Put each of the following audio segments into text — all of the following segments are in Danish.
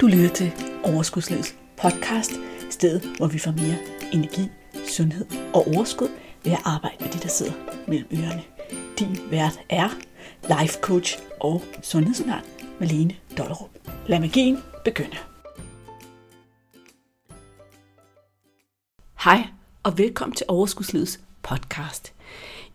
Du lytter til Overskudslivets podcast, stedet hvor vi får mere energi, sundhed og overskud ved at arbejde med de, der sidder mellem ørerne. Din vært er life coach og sundhedsundern Malene Dollerup. Lad magien begynde. Hej og velkommen til Overskudslivets podcast.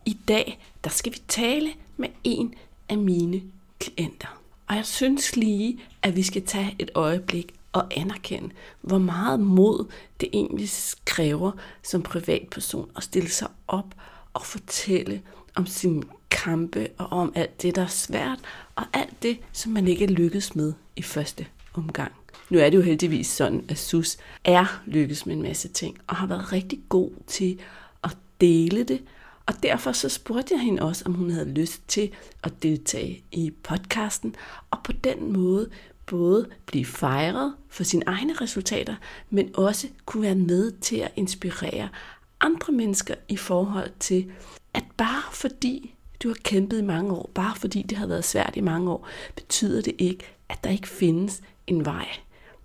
I dag der skal vi tale med en af mine klienter. Og jeg synes lige, at vi skal tage et øjeblik og anerkende, hvor meget mod det egentlig kræver som privatperson at stille sig op og fortælle om sin kampe og om alt det, der er svært, og alt det, som man ikke er lykkedes med i første omgang. Nu er det jo heldigvis sådan, at Sus er lykkedes med en masse ting, og har været rigtig god til at dele det, og derfor så spurgte jeg hende også, om hun havde lyst til at deltage i podcasten, og på den måde både blive fejret for sine egne resultater, men også kunne være med til at inspirere andre mennesker i forhold til, at bare fordi du har kæmpet i mange år, bare fordi det har været svært i mange år, betyder det ikke, at der ikke findes en vej.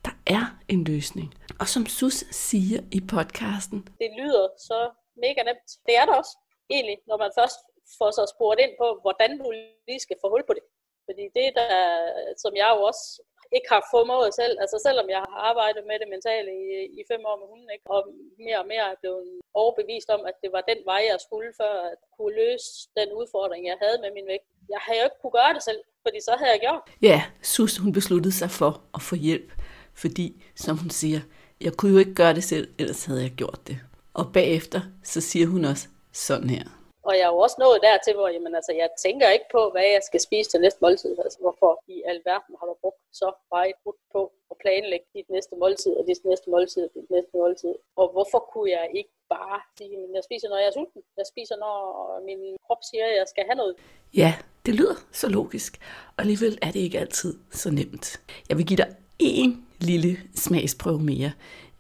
Der er en løsning. Og som Sus siger i podcasten, det lyder så mega nemt. Det er det også egentlig, når man først får så spurgt ind på, hvordan du lige skal få hul på det. Fordi det, der, som jeg jo også ikke har formået selv, altså selvom jeg har arbejdet med det mentale i, i fem år med hunden, ikke? og mere og mere er blevet overbevist om, at det var den vej, jeg skulle for at kunne løse den udfordring, jeg havde med min vægt. Jeg havde jo ikke kunne gøre det selv, fordi så havde jeg gjort. Ja, Sus hun besluttede sig for at få hjælp, fordi, som hun siger, jeg kunne jo ikke gøre det selv, ellers havde jeg gjort det. Og bagefter, så siger hun også, sådan her. Og jeg er jo også nået dertil, hvor jamen, altså, jeg tænker ikke på, hvad jeg skal spise til næste måltid. Altså, hvorfor i alverden har du brugt så meget på at planlægge dit næste måltid, og dit næste måltid, og dit næste måltid. Og hvorfor kunne jeg ikke bare sige, at jeg spiser, når jeg er sulten. Jeg spiser, når min krop siger, at jeg skal have noget. Ja, det lyder så logisk. Og alligevel er det ikke altid så nemt. Jeg vil give dig en lille smagsprøve mere.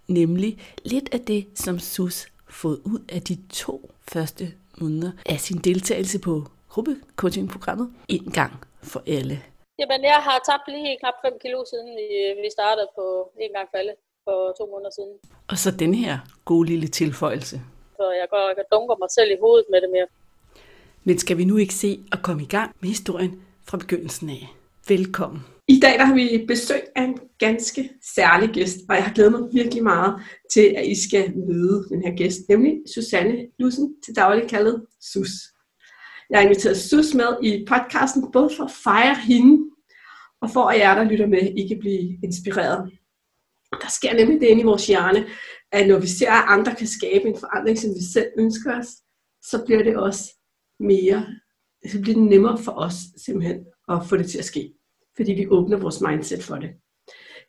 Nemlig lidt af det, som Sus fået ud af de to første måneder af sin deltagelse på gruppecoaching-programmet en gang for alle? Jamen, jeg har tabt lige knap 5 kilo siden vi startede på en gang for alle for to måneder siden. Og så den her gode lille tilføjelse. Så jeg går og dunker mig selv i hovedet med det mere. Men skal vi nu ikke se at komme i gang med historien fra begyndelsen af? Velkommen. I dag der har vi besøg af en ganske særlig gæst, og jeg har glædet mig virkelig meget til, at I skal møde den her gæst, nemlig Susanne Lussen, til daglig kaldet Sus. Jeg har inviteret Sus med i podcasten, både for at fejre hende, og for at jer, der lytter med, I kan blive inspireret. Der sker nemlig det inde i vores hjerne, at når vi ser, at andre kan skabe en forandring, som vi selv ønsker os, så bliver det også mere, så bliver det nemmere for os simpelthen at få det til at ske fordi vi åbner vores mindset for det.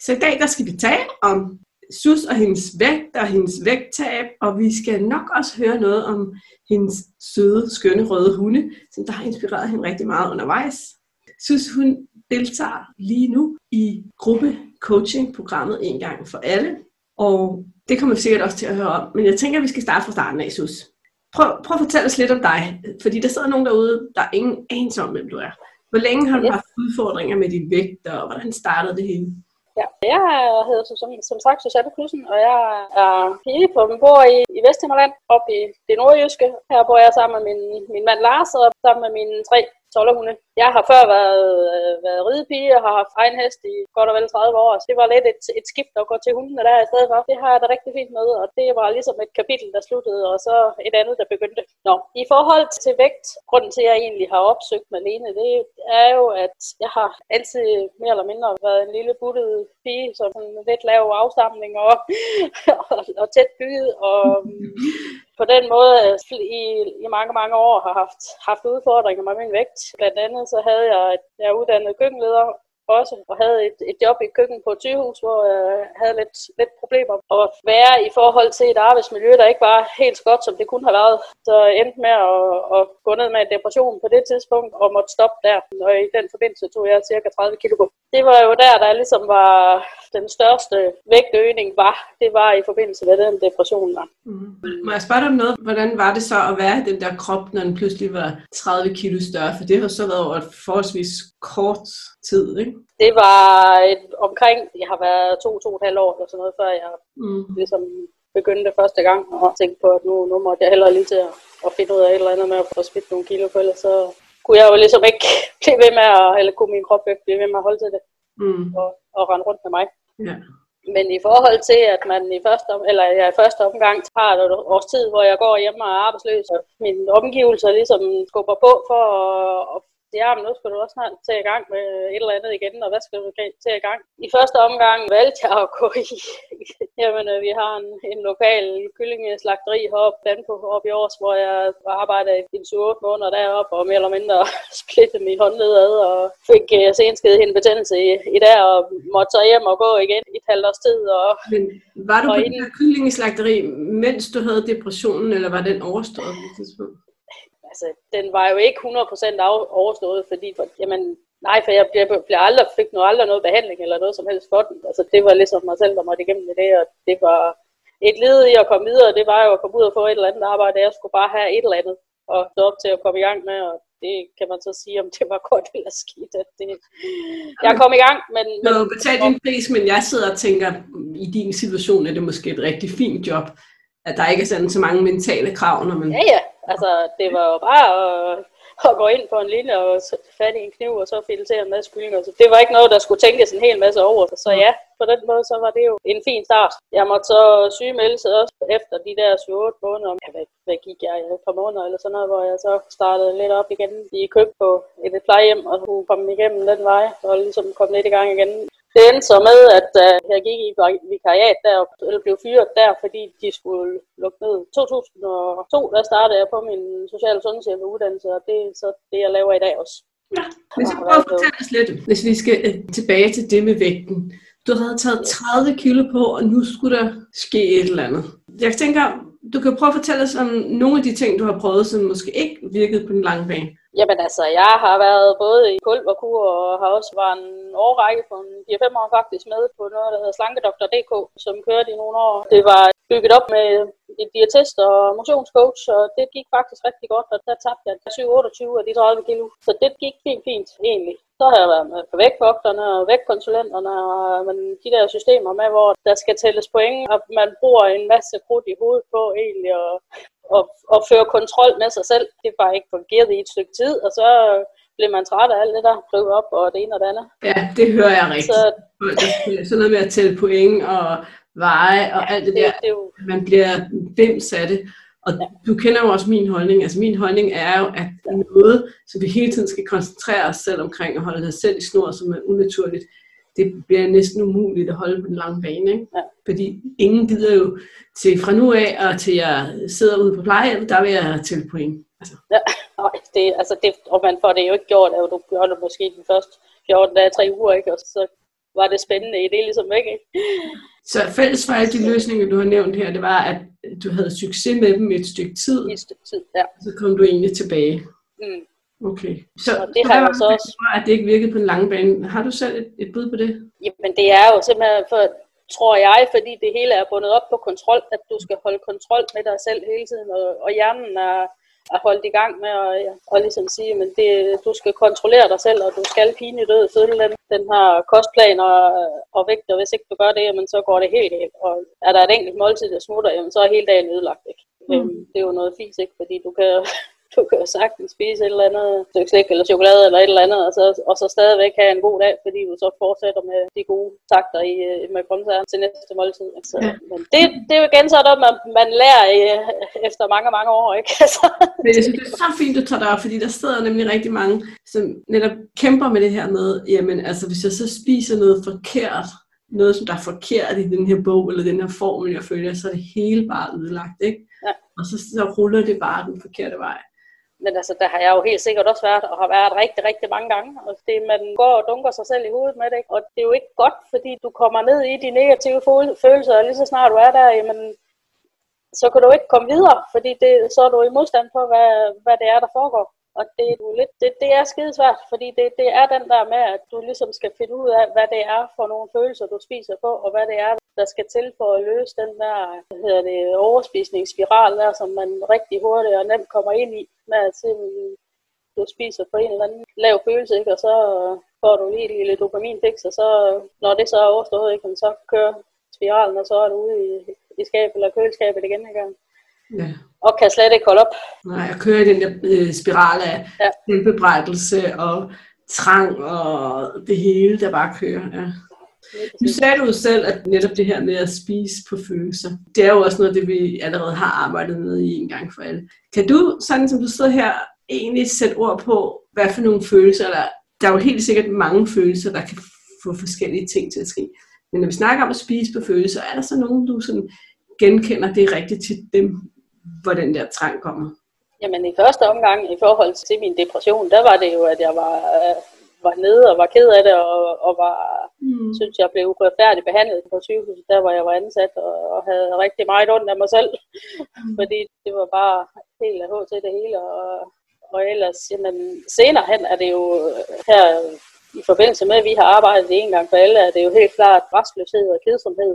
Så i dag der skal vi tale om Sus og hendes vægt og hendes vægttab, og vi skal nok også høre noget om hendes søde, skønne røde hunde, som der har inspireret hende rigtig meget undervejs. Sus hun deltager lige nu i gruppe coaching programmet En gang for alle, og det kommer vi sikkert også til at høre om, men jeg tænker, at vi skal starte fra starten af, Sus. Prøv, prøv at fortælle os lidt om dig, fordi der sidder nogen derude, der er ingen anelse om, hvem du er. Hvor længe har du ja. haft udfordringer med din vægt, og hvordan startede det hele? Ja, jeg hedder som, som sagt Susanne Knudsen, og jeg er pige på min bor i, i Vesthimmerland, op i det nordjyske. Her bor jeg sammen med min, min mand Lars, og sammen med mine tre tollerhunde. Jeg har før været, øh, været ridepige og har haft egen hest i godt og vel 30 år, så det var lidt et, et skift at gå til hundene der i stedet for. Det har jeg da rigtig fint med, og det var ligesom et kapitel, der sluttede, og så et andet, der begyndte. Nå, i forhold til vægt, grunden til, at jeg egentlig har opsøgt Malene, det er jo, at jeg har altid mere eller mindre været en lille buttet pige, som en lidt lav afstamning og, og, og tæt bygget, og mm, på den måde i, i mange, mange år har haft, haft udfordringer med min vægt. Blandt andet så havde jeg, jeg er uddannet køkkenleder også, og havde et, et job i køkken på et sygehus, hvor jeg havde lidt, lidt problemer at være i forhold til et arbejdsmiljø, der ikke var helt så godt, som det kunne have været. Så jeg endte med at, at gå ned med en depression på det tidspunkt, og måtte stoppe der. Og i den forbindelse tog jeg cirka 30 kilo på. Det var jo der, der ligesom var den største vægtøgning var, det var i forbindelse med den depression der. Mm. Må jeg spørge dig om noget? Hvordan var det så at være i den der krop, når den pludselig var 30 kilo større? For det har så været over et forholdsvis kort tid, ikke? Det var et, omkring, jeg har været to, to og et halvt år eller sådan noget, før jeg mm. ligesom begyndte første gang og tænkte på, at nu, nu måtte jeg hellere lige til at, at finde ud af et eller andet med at få spidt nogle kilo, for ellers så kunne jeg jo ligesom ikke blive ved med at, eller kunne min krop ikke blive ved med at holde til det mm. og, og rende rundt med mig. Ja. Men i forhold til, at man i første, om, eller jeg i første omgang har et års tid, hvor jeg går hjemme og er arbejdsløs, og mine omgivelser ligesom skubber på for at, at ja, men nu skal du også snart til i gang med et eller andet igen, og hvad skal du til i gang? I første omgang valgte jeg at gå i, jamen øh, vi har en, en lokal kyllingeslagteri heroppe, på op i års, hvor jeg arbejdede i 7-8 måneder deroppe, og mere eller mindre splittede min håndled ad, og fik uh, senskede en betændelse i, i der, og måtte så hjem og gå igen i et halvt års tid. Og, Men var du på inden... kyllingeslagteri, mens du havde depressionen, eller var den overstået på tidspunkt? Altså, den var jo ikke 100% overstået, fordi, for, jamen, nej, for jeg blev, blev aldrig, fik nu aldrig noget behandling eller noget som helst for den. Altså, det var ligesom mig selv, der måtte igennem det, og det var et led i at komme videre, det var jo at komme ud og få et eller andet arbejde. Jeg skulle bare have et eller andet og stå op til at komme i gang med, og det kan man så sige, om det var godt eller skidt. At det... Jeg kom i gang, men... Du har betalt din pris, men jeg sidder og tænker, i din situation er det måske et rigtig fint job, at der ikke er sådan så mange mentale krav, når man... Ja, ja, Altså, det var jo bare at, at gå ind på en linje og fat i en kniv, og så filetere en masse kyllinger. Så det var ikke noget, der skulle tænkes en hel masse over. Så ja, på den måde, så var det jo en fin start. Jeg måtte så sig også efter de der 7-8 måneder. Ja, hvad, hvad gik jeg? Et par måneder eller sådan noget, hvor jeg så startede lidt op igen i køb på et plejehjem, og kunne komme igennem den vej, og ligesom komme lidt i gang igen. Det endte så med, at uh, jeg gik i vikariat der, eller blev fyret der, fordi de skulle lukke ned. 2002, der startede jeg på min social- og sundhedshjælpeuddannelse, og det er så det, jeg laver i dag også. Ja, hvis vi prøver at fortælle os lidt, hvis vi skal uh, tilbage til det med vægten. Du havde taget 30 kilo på, og nu skulle der ske et eller andet. Jeg tænker, du kan prøve at fortælle os om nogle af de ting, du har prøvet, som måske ikke virkede på den lange bane. Jamen altså, jeg har været både i pulverkur og har også været en årrække på en 4-5 år faktisk med på noget, der hedder slankedoktor.dk, som kørte i nogle år. Det var bygget op med en diætist og motionscoach, og det gik faktisk rigtig godt, og der tabte jeg 7-28 af de 30 kilo. Så det gik fint fint egentlig. Så har jeg været med på vægtvogterne og vægtkonsulenterne og men de der systemer med, hvor der skal tælles point, og man bruger en masse krudt i hovedet på egentlig, og at, at føre kontrol med sig selv. Det var ikke fungeret i et stykke tid, og så blev man træt af alt det der, drive op og det ene og det andet. Ja, det hører jeg rigtigt. Så, sådan noget med at tælle point og veje og alt det, det der. Det, jo... Man bliver bims af det. Og ja. du kender jo også min holdning. Altså min holdning er jo, at noget, som vi hele tiden skal koncentrere os selv omkring og holde os selv i snor, som er unaturligt, det bliver næsten umuligt at holde på den lange bane. Ikke? Ja. Fordi ingen gider jo til fra nu af, og til jeg sidder ude på plejehjem, der vil jeg til point. Altså. Ja, det, altså det, og man får det jo ikke gjort, og du gør det måske den første 14 dage, tre uger, ikke? og så var det spændende i det ligesom. Ikke? Så fælles for alle de løsninger, du har nævnt her, det var, at du havde succes med dem et stykke tid. Et stykke tid, ja. Så kom du egentlig tilbage. Mm. Okay. Så, og det har jeg så også... At det ikke virkede på en lang bane. Har du selv et, et bud på det? Jamen det er jo simpelthen, for, tror jeg, fordi det hele er bundet op på kontrol, at du skal holde kontrol med dig selv hele tiden, og, og hjernen er, er holdt i gang med at og ligesom sige, men det, du skal kontrollere dig selv, og du skal pine død følge den, den her kostplan og, og vægt, og hvis ikke du gør det, jamen, så går det helt helt. Og er der et enkelt måltid, der smutter, jamen, så er hele dagen ødelagt. Ikke? Mm. Øhm, det er jo noget fis, ikke? fordi du kan, du kan jo sagtens spise et eller andet stykke slik eller chokolade eller et eller andet, og så, og så stadigvæk have en god dag, fordi du så fortsætter med de gode takter i, øh, med grøntsager til næste måltid. Så, ja. men det, det er jo igen sådan noget, man, man lærer øh, efter mange, mange år. Ikke? Altså, men jeg synes, det er så fint, du tager det op, fordi der sidder nemlig rigtig mange, som netop kæmper med det her med, jamen altså hvis jeg så spiser noget forkert, noget, som der er forkert i den her bog, eller den her formel, jeg følger, så er det hele bare ødelagt, ikke? Ja. Og så, så ruller det bare den forkerte vej men altså, der har jeg jo helt sikkert også været, og har været rigtig, rigtig mange gange. Og det, man går og dunker sig selv i hovedet med det, og det er jo ikke godt, fordi du kommer ned i de negative følelser, og lige så snart du er der, jamen, så kan du ikke komme videre, fordi det, så er du i modstand på, hvad, hvad det er, der foregår. Og det lidt, det, det er skidesvært, fordi det, det er den der med, at du ligesom skal finde ud af, hvad det er for nogle følelser, du spiser på, og hvad det er, der skal til for at løse den der hvad hedder det, overspisningsspiral der, som man rigtig hurtigt og nemt kommer ind i, med at se, du spiser på en eller anden lav følelse, ikke? og så får du lige et lille dopaminfix, og så, når det så er overstået, ikke? så kører spiralen, og så er du ude i, i skabet eller køleskabet igen Ikke? Ja. Og kan slet ikke holde op. Nej, jeg kører i den der øh, spiral af ja. selvbebrejdelse og trang og det hele, der bare kører. Ja. Nu sagde du selv, at netop det her med at spise på følelser, det er jo også noget, det vi allerede har arbejdet med i en gang for alle. Kan du, sådan som du sidder her, egentlig sætte ord på, hvad for nogle følelser, eller der er jo helt sikkert mange følelser, der kan få forskellige ting til at ske. Men når vi snakker om at spise på følelser, er der så nogen, du sådan genkender det rigtigt til dem, hvor den der trang kommer? Jamen i første omgang, i forhold til min depression, der var det jo, at jeg var, øh, var nede og var ked af det, og, og var, mm. synes jeg blev uretfærdigt behandlet på sygehuset, der hvor jeg var ansat, og, og havde rigtig meget ondt af mig selv, mm. fordi det var bare helt af til det hele, og, og ellers, jamen, senere hen er det jo her i forbindelse med, at vi har arbejdet en gang for alle, er det jo helt klart restløshed og kedsomhed,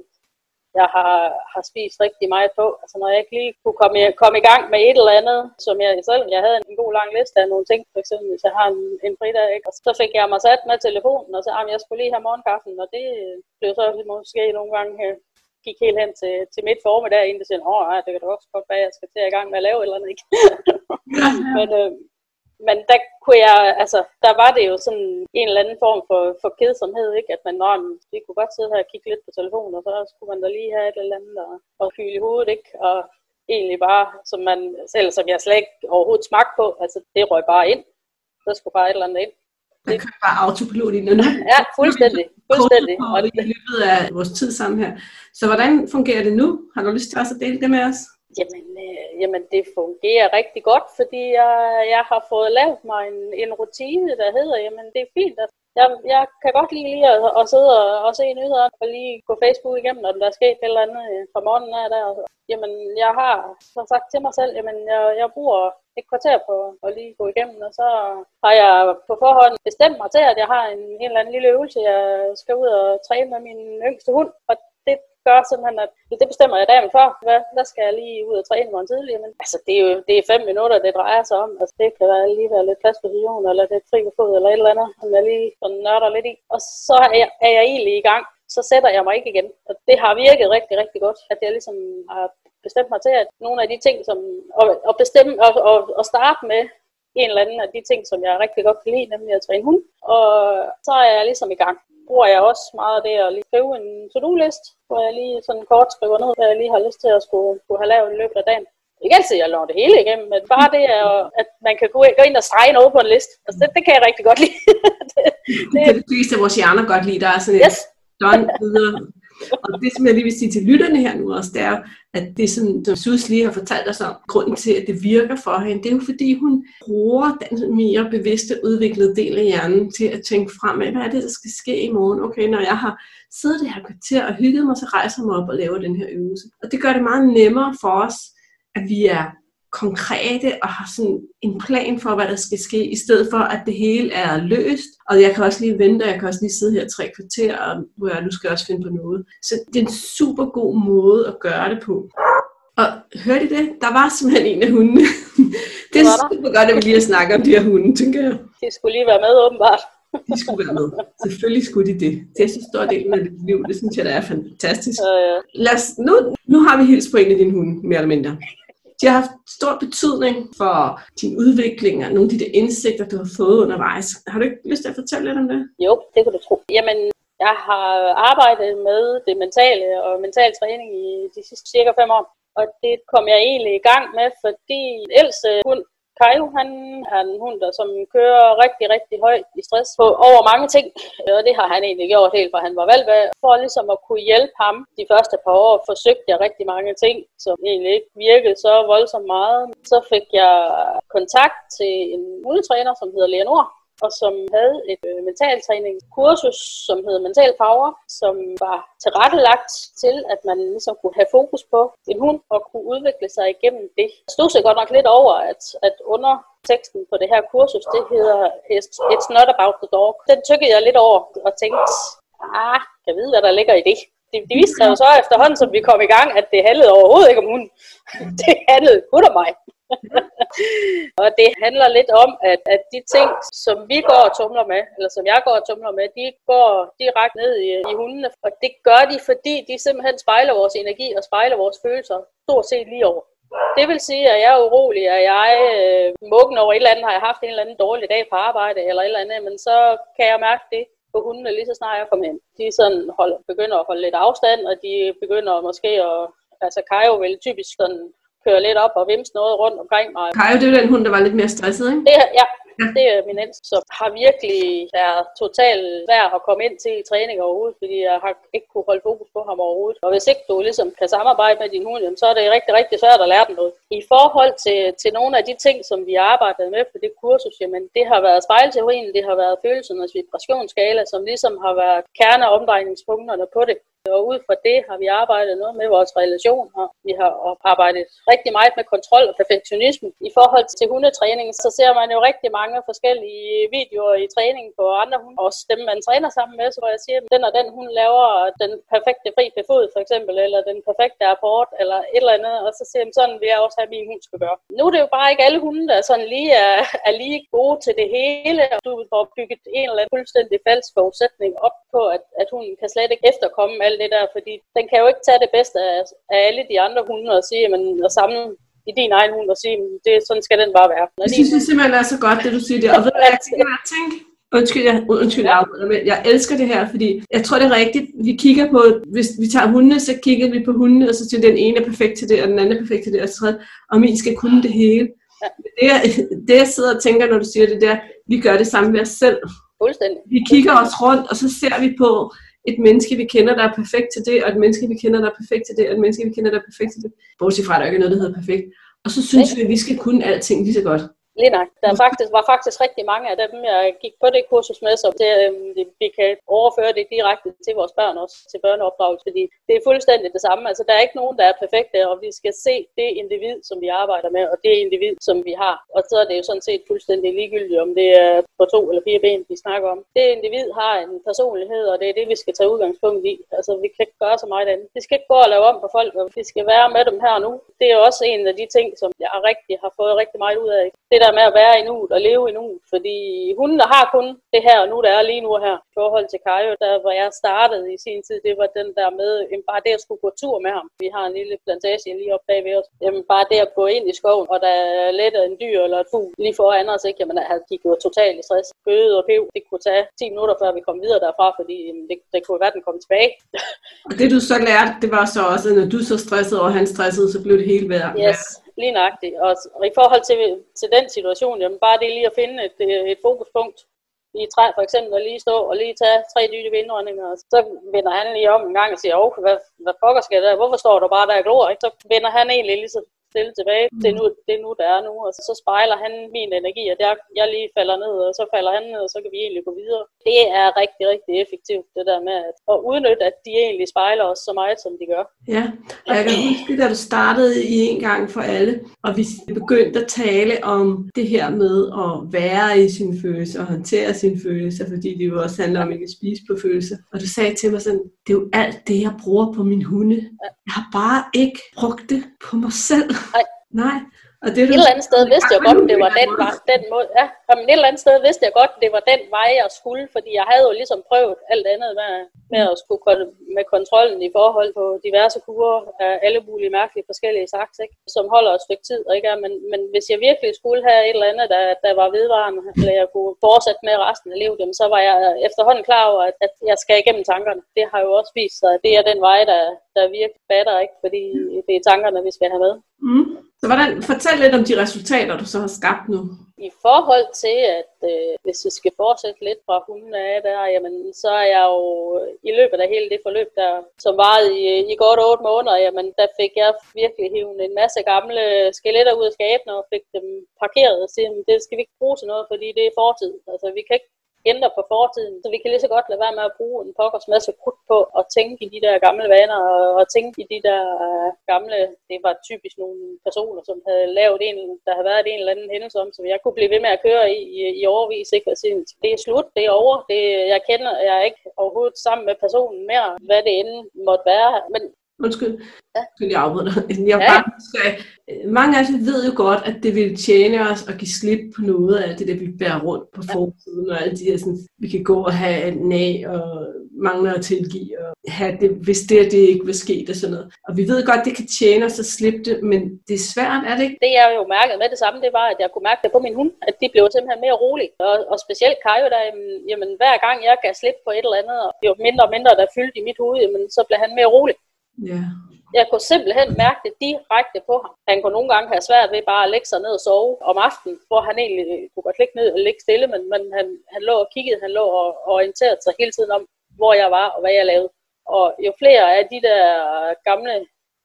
jeg har, har spist rigtig meget på. Altså når jeg ikke lige kunne komme, komme i gang med et eller andet, som jeg selv, jeg havde en god lang liste af nogle ting, for eksempel hvis jeg har en, en fridag, ikke? og så fik jeg mig sat med telefonen, og så at jeg skulle lige have morgenkaffen, og det blev så måske nogle gange her gik helt hen til, til midt formiddag, inden det siger, åh, det kan da også godt være, at jeg skal til i gang med at lave et eller andet, ikke? Men, øh, men der kunne jeg, altså, der var det jo sådan en eller anden form for, for kedsomhed, ikke? At man, når vi kunne godt sidde her og kigge lidt på telefonen, og så skulle man da lige have et eller andet og, og fylde i hovedet, ikke? Og egentlig bare, som man selv, som jeg slet ikke overhovedet smagte på, altså det røg bare ind. Der skulle bare et eller andet ind. Man kører bare autopilot ind. Ja, fuldstændig. fuldstændig. Og i løbet af vores tid sammen her. Så hvordan fungerer det nu? Har du lyst til også at dele det med os? Jamen, øh, jamen det fungerer rigtig godt, fordi jeg, jeg har fået lavet mig en, en rutine, der hedder, jamen det er fint. At jeg, jeg kan godt lide lige at, at sidde og, og se nyheder og lige gå Facebook igennem, når der er sket et eller andet øh, fra morgenen af der. Jamen, jeg har så sagt til mig selv, jamen jeg, jeg bruger et kvarter på at lige gå igennem, og så har jeg på forhånd bestemt mig til, at jeg har en, en eller anden lille øvelse, jeg skal ud og træne med min yngste hund, og gør simpelthen, at det bestemmer jeg dagen før. Hvad, hvad skal jeg lige ud og træne morgen tidligere? Men altså, det er jo det er fem minutter, det drejer sig om. Altså, det kan være lige være lidt pladsposition, eller lidt fri fod, eller et eller andet, som jeg lige sådan nørder lidt i. Og så er jeg, er jeg egentlig i gang. Så sætter jeg mig ikke igen. Og det har virket rigtig, rigtig godt, at jeg ligesom har bestemt mig til, at nogle af de ting, som, og, og bestemme, og, og, og starte med en eller anden af de ting, som jeg rigtig godt kan lide, nemlig at træne hund. Og så er jeg ligesom i gang bruger jeg også meget det at lige skrive en to-do-list, hvor jeg lige sådan kort skriver ned, hvad jeg lige har lyst til at skulle, skulle have lavet i løbet af dagen. Ikke altid, jeg når det hele igennem, men bare det, er, at man kan gå ind og strege noget på en liste. Altså, det, det kan jeg rigtig godt lide. det, det, det, det af vores hjerner godt lide. Der er sådan yes. et videre og det, som jeg lige vil sige til lytterne her nu også, det er, at det, som, som Sus lige har fortalt os om, grunden til, at det virker for hende, det er jo fordi, hun bruger den mere bevidste udviklede del af hjernen til at tænke frem af, hvad er det, der skal ske i morgen? Okay, når jeg har siddet det her kvarter og hygget mig, så rejser jeg mig op og laver den her øvelse. Og det gør det meget nemmere for os, at vi er konkrete og har sådan en plan for, hvad der skal ske, i stedet for, at det hele er løst. Og jeg kan også lige vente, og jeg kan også lige sidde her tre kvarter, og hvor jeg nu skal også finde på noget. Så det er en super god måde at gøre det på. Og hørte I det? Der var simpelthen en af hundene. det er super godt, at vi lige har snakket om de her hunde, tænker jeg. De skulle lige være med, åbenbart. De skulle være med. Selvfølgelig skulle de det. Det er så stor del af dit liv. Det synes jeg, der er fantastisk. Ja, ja. Lad os, nu, nu har vi hils på en af dine hunde, mere eller mindre. De har haft stor betydning for din udvikling og nogle af de der indsigter, du har fået undervejs. Har du ikke lyst til at fortælle lidt om det? Jo, det kan du tro. Jamen, jeg har arbejdet med det mentale og mental træning i de sidste cirka fem år. Og det kom jeg egentlig i gang med, fordi Else, hun Kajo, han er en hund, der som kører rigtig, rigtig højt i stress på over mange ting. Og det har han egentlig gjort helt fra han var valgt. For ligesom at kunne hjælpe ham de første par år, forsøgte jeg rigtig mange ting, som egentlig ikke virkede så voldsomt meget. Så fik jeg kontakt til en hundetræner, som hedder Leonor, og som havde et øh, mentaltræningskursus, som hed Mental Power, som var tilrettelagt til, at man ligesom kunne have fokus på en hund og kunne udvikle sig igennem det. Jeg stod sig godt nok lidt over, at, at under teksten på det her kursus, det hedder It's not about the dog. Den tykkede jeg lidt over og tænkte, ah, kan jeg vide, hvad der ligger i det? Det, det viste sig jo så efterhånden, som vi kom i gang, at det handlede overhovedet ikke om hunden. Det handlede kun om mig og det handler lidt om, at, at de ting, som vi går og tumler med, eller som jeg går og tumler med, de går direkte ned i, i hundene. Og det gør de, fordi de simpelthen spejler vores energi og spejler vores følelser stort set lige over. Det vil sige, at jeg er urolig, at jeg øh, mukken over et eller andet, har jeg haft en eller anden dårlig dag på arbejde, eller et eller andet, men så kan jeg mærke det på hundene lige så snart jeg kommer ind. De sådan holder, begynder at holde lidt afstand, og de begynder måske at, altså Kajo vil typisk sådan køre lidt op og vimse noget rundt omkring mig. Kajo, det er den hund, der var lidt mere stresset, ikke? Det, ja, Ja. Det er min ældste, som har virkelig været totalt værd at komme ind til i træning overhovedet, fordi jeg har ikke kunne holde fokus på ham overhovedet. Og hvis ikke du ligesom kan samarbejde med din hund, så er det rigtig, rigtig svært at lære den noget. I forhold til, til nogle af de ting, som vi har arbejdet med på det kursus, jamen det har været spejlteorien, det har været følelsernes vibrationsskala, som ligesom har været kerneomdrejningspunkterne på det. Og ud fra det har vi arbejdet noget med vores relationer. Vi har arbejdet rigtig meget med kontrol og perfektionisme. I forhold til hundetræning, så ser man jo rigtig mange forskellige videoer i træning på andre hunde. Også dem, man træner sammen med, så jeg siger, at den og den hund laver den perfekte fri befod, for eksempel, eller den perfekte apport, eller et eller andet. Og så siger man, sådan vil jeg også have, at min hund skal gøre. Nu er det jo bare ikke alle hunde, der sådan lige er, er lige gode til det hele. Du får bygget en eller anden fuldstændig falsk forudsætning op på, at, at hunden kan slet ikke efterkomme alt det der, fordi den kan jo ikke tage det bedste af, af alle de andre hunde og sige, men at samle i din egen hund og sige, det, sådan skal den bare være. Når jeg synes det simpelthen er så godt, det du siger der. Og ved du, jeg tænker, Undskyld, jeg, undskyld, jeg men jeg elsker det her, fordi jeg tror, det er rigtigt. Vi kigger på, hvis vi tager hundene, så kigger vi på hundene, og så siger den ene er perfekt til det, og den anden er perfekt til det, og så tredje, og min skal kunne det hele. Det, det, jeg sidder og tænker, når du siger det der, vi gør det samme med os selv. Fuldstændig. Vi kigger os rundt, og så ser vi på et menneske, vi kender, der er perfekt til det, og et menneske, vi kender, der er perfekt til det, og et menneske, vi kender, der er perfekt til det. Bortset fra, at der ikke er noget, der hedder perfekt. Og så synes vi, at vi skal kunne alting lige så godt. Lige nok. Der faktisk, var faktisk rigtig mange af dem, jeg gik på det kursus med, så det, øhm, vi kan overføre det direkte til vores børn også, til børneopdragelse, fordi det er fuldstændig det samme. Altså, der er ikke nogen, der er perfekte, og vi skal se det individ, som vi arbejder med, og det individ, som vi har. Og så er det jo sådan set fuldstændig ligegyldigt, om det er på to eller fire ben, vi snakker om. Det individ har en personlighed, og det er det, vi skal tage udgangspunkt i. Altså, vi kan ikke gøre så meget andet. Vi skal ikke gå og lave om på folk, vi skal være med dem her nu. Det er også en af de ting, som jeg rigtig har fået rigtig meget ud af. Det der med at være i nuet og leve i nuet, fordi hundene har kun det her nu, der er lige nu her. I forhold til Kajo, der hvor jeg startede i sin tid, det var den der med, jamen, bare det at skulle gå tur med ham. Vi har en lille plantage lige op bag ved os. Jamen, bare det at gå ind i skoven, og der er let en dyr eller et fugl lige foran os, ikke? Jamen, han gik jo totalt i stress. Gøde og pev, det kunne tage 10 minutter, før vi kom videre derfra, fordi jamen, det, det kunne være, den kom tilbage. og det du så lærte, det var så også, at når du så stressede, og han stressede, så blev det hele værd. Yes lige nøjagtigt. Og, og i forhold til, til den situation, jamen bare det lige at finde et, øh, et fokuspunkt i et træ for eksempel, og lige stå og lige tage tre dybe vindrønninger, og så vender han lige om en gang og siger, åh, hvad, hvad pokker skal der? Hvorfor står du bare der og glor? Ikke? Så vender han egentlig lige så stille tilbage mm. til nu, det nu, der er nu, og så spejler han min energi, og der, jeg lige falder ned, og så falder han ned, og så kan vi egentlig gå videre. Det er rigtig, rigtig effektivt, det der med at, at udnytte, at de egentlig spejler os så meget, som de gør. Ja, og jeg kan huske, da du startede i en gang for alle, og vi begyndte at tale om det her med at være i sine følelser, og håndtere sine følelser, fordi det jo også handler om ikke at spise på følelser. Og du sagde til mig sådan, det er jo alt det, jeg bruger på min hunde. Jeg har bare ikke brugt det på mig selv. Nej. Nej. Og det, et eller andet sted vidste jeg godt, det var den, vej, den måde. Ja, men et eller andet sted vidste jeg godt, det var den vej, jeg skulle, fordi jeg havde jo ligesom prøvet alt andet med, med at skulle med kontrollen i forhold på diverse kurer af alle mulige mærkelige forskellige saks, ikke? som holder et stykke tid. Ikke? Men, men hvis jeg virkelig skulle have et eller andet, der, der var vedvarende, eller jeg kunne fortsætte med resten af livet, så var jeg efterhånden klar over, at, at jeg skal igennem tankerne. Det har jo også vist sig, at det er den vej, der, der virkelig batter, ikke? fordi det er tankerne, vi skal have med. Mm. Så hvordan, fortæl lidt om de resultater, du så har skabt nu. I forhold til, at øh, hvis vi skal fortsætte lidt fra hunden af der, jamen, så er jeg jo øh, i løbet af hele det forløb der, som varede i, øh, i godt otte måneder, jamen, der fik jeg virkelig hivet en masse gamle skeletter ud af skabene og fik dem parkeret og sige, det skal vi ikke bruge til noget, fordi det er fortid. Altså, vi kan ikke ændre på fortiden. Så vi kan lige så godt lade være med at bruge en pokkers masse krudt på at tænke i de der gamle vaner og, og tænke i de der øh, gamle, det var typisk nogle personer, som havde lavet en, der havde været en eller anden hændelse om, som jeg kunne blive ved med at køre i i, i overvis. Ikke? Og sige, det er slut, det er over, det, jeg kender, jeg er ikke overhovedet sammen med personen mere, hvad det end måtte være. Men Undskyld, ja. skal jeg afbryde dig. Jeg ja. bare skal, mange af os ved jo godt, at det vil tjene os at give slip på noget af det, der vi bærer rundt på fortiden, og alle de her, sådan, vi kan gå og have en næ og mangler at tilgive, og have det, hvis det og det ikke vil ske, og sådan noget. Og vi ved godt, det kan tjene os at slippe det, men det er svært, er det ikke? Det jeg jo mærket med det samme, det var, at jeg kunne mærke det på min hund, at de blev simpelthen mere rolige. Og, og specielt Kajo, der, jamen, hver gang jeg gav slip på et eller andet, og jo mindre og mindre der fyldte i mit hoved, jamen, så blev han mere rolig. Ja. Jeg kunne simpelthen mærke det direkte på ham. Han kunne nogle gange have svært ved bare at lægge sig ned og sove om aftenen, hvor han egentlig øh, kunne godt ligge ned og ligge stille, men, men han, han lå og kiggede, han lå og orienterede sig hele tiden om, hvor jeg var og hvad jeg lavede. Og jo flere af de der gamle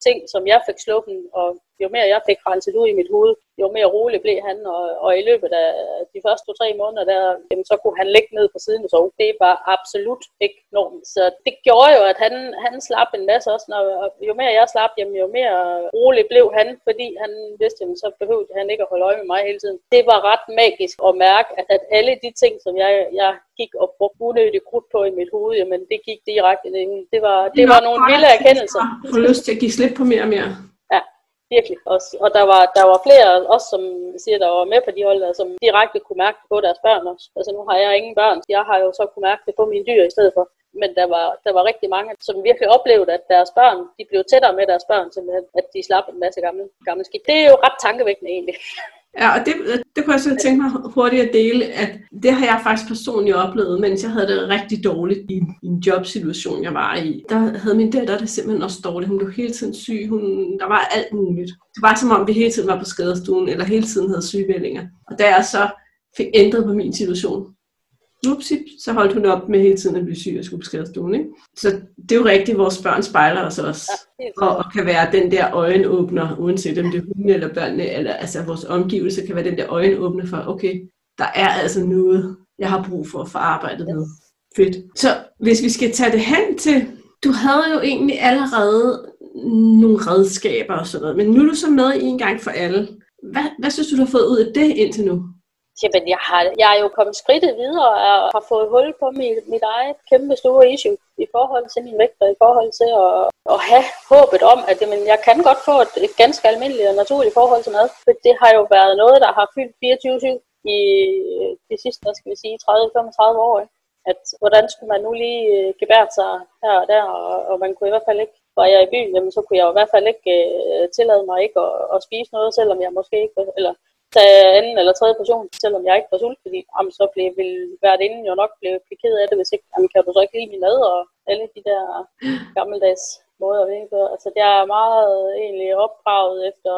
ting, som jeg fik sluppen, og jo mere jeg fik renset ud i mit hoved, jo mere rolig blev han, og, og i løbet af de første to-tre måneder, der, jamen, så kunne han ligge ned på siden og sove. Det var absolut ikke normen. Så det gjorde jo, at han, han slap en masse også, når, og jo mere jeg slap, jamen, jo mere rolig blev han, fordi han vidste, jamen, så behøvede han ikke at holde øje med mig hele tiden. Det var ret magisk at mærke, at, at alle de ting, som jeg, jeg gik og brugte unødigt krudt på i mit hoved, jamen, det gik direkte ind. Det var, det var nogle vilde erkendelser. Jeg får lyst til at give slip på mere og mere virkelig også. Og der var, der var flere også, som siger, der var med på de hold, der, som direkte kunne mærke det på deres børn også. Altså nu har jeg ingen børn, så jeg har jo så kunne mærke det på mine dyr i stedet for. Men der var, der var rigtig mange, som virkelig oplevede, at deres børn, de blev tættere med deres børn, simpelthen, at de slap en masse gamle, gamle skidt. Det er jo ret tankevækkende egentlig. Ja, og det, det kunne jeg så tænke mig hurtigt at dele, at det har jeg faktisk personligt oplevet, mens jeg havde det rigtig dårligt i, i en jobsituation, jeg var i. Der havde min datter det simpelthen også dårligt. Hun blev hele tiden syg. Hun, der var alt muligt. Det var som om, vi hele tiden var på skadestuen, eller hele tiden havde sygevældinger. Og da jeg så fik ændret på min situation, upsi, så holdt hun op med hele tiden at blive syg og skulle på skadestuen. Ikke? Så det er jo rigtigt, vores børn spejler os også. Og, og kan være den der øjenåbner, uanset om det er hunde eller børnene, eller altså vores omgivelser kan være den der øjenåbner for, okay, der er altså noget, jeg har brug for at få arbejdet med. Fedt. Så hvis vi skal tage det hen til, du havde jo egentlig allerede nogle redskaber og sådan noget, men nu er du så med i en gang for alle. Hvad, hvad synes du, du har fået ud af det indtil nu? Jamen, jeg, har, jeg er jo kommet skridtet videre og har fået hul på mit, mit eget kæmpe store issue i forhold til min vægt og i forhold til at, at have håbet om, at jamen, jeg kan godt få et, et ganske almindeligt og naturligt forhold til mad. For det har jo været noget, der har fyldt 24-7 i de sidste, hvad skal vi sige, 30-35 år. Ikke? At hvordan skulle man nu lige øh, gebære sig her og der, og, og man kunne i hvert fald ikke var jeg i byen, jamen, så kunne jeg jo i hvert fald ikke øh, tillade mig ikke at, at spise noget, selvom jeg måske ikke, eller tage anden eller tredje portion, selvom jeg ikke var sulten, fordi jamen, så blev, ville inden jo nok blive, blive ked af det, hvis ikke, jamen, kan du så ikke lide min mad, og alle de der gammeldags måder at. Altså, det er meget egentlig opdraget efter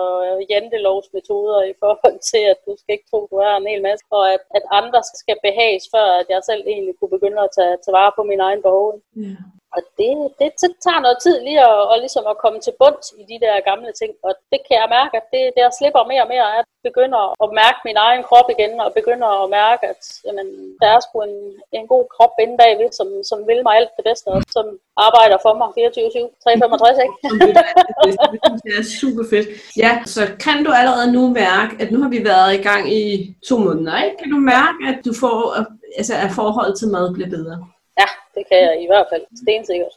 jantelovs metoder i forhold til, at du skal ikke tro, du er en hel masse, og at, at andre skal behages, før at jeg selv egentlig kunne begynde at tage, tage vare på min egen behov. Ja. Og det, det, det tager noget tid lige at, og ligesom at komme til bunds i de der gamle ting. Og det kan jeg mærke, at det, det slipper mere og mere, at jeg begynder at mærke min egen krop igen, og begynder at mærke, at jamen, der er sgu en, en god krop inde bagved, som, som vil mig alt det bedste, og som arbejder for mig 24-7, 365, ikke? det er super fedt. Ja, så kan du allerede nu mærke, at nu har vi været i gang i to måneder, ikke? Kan du mærke, at du får, altså, at forholdet til mad bliver bedre? Det kan jeg i hvert fald stensikkert.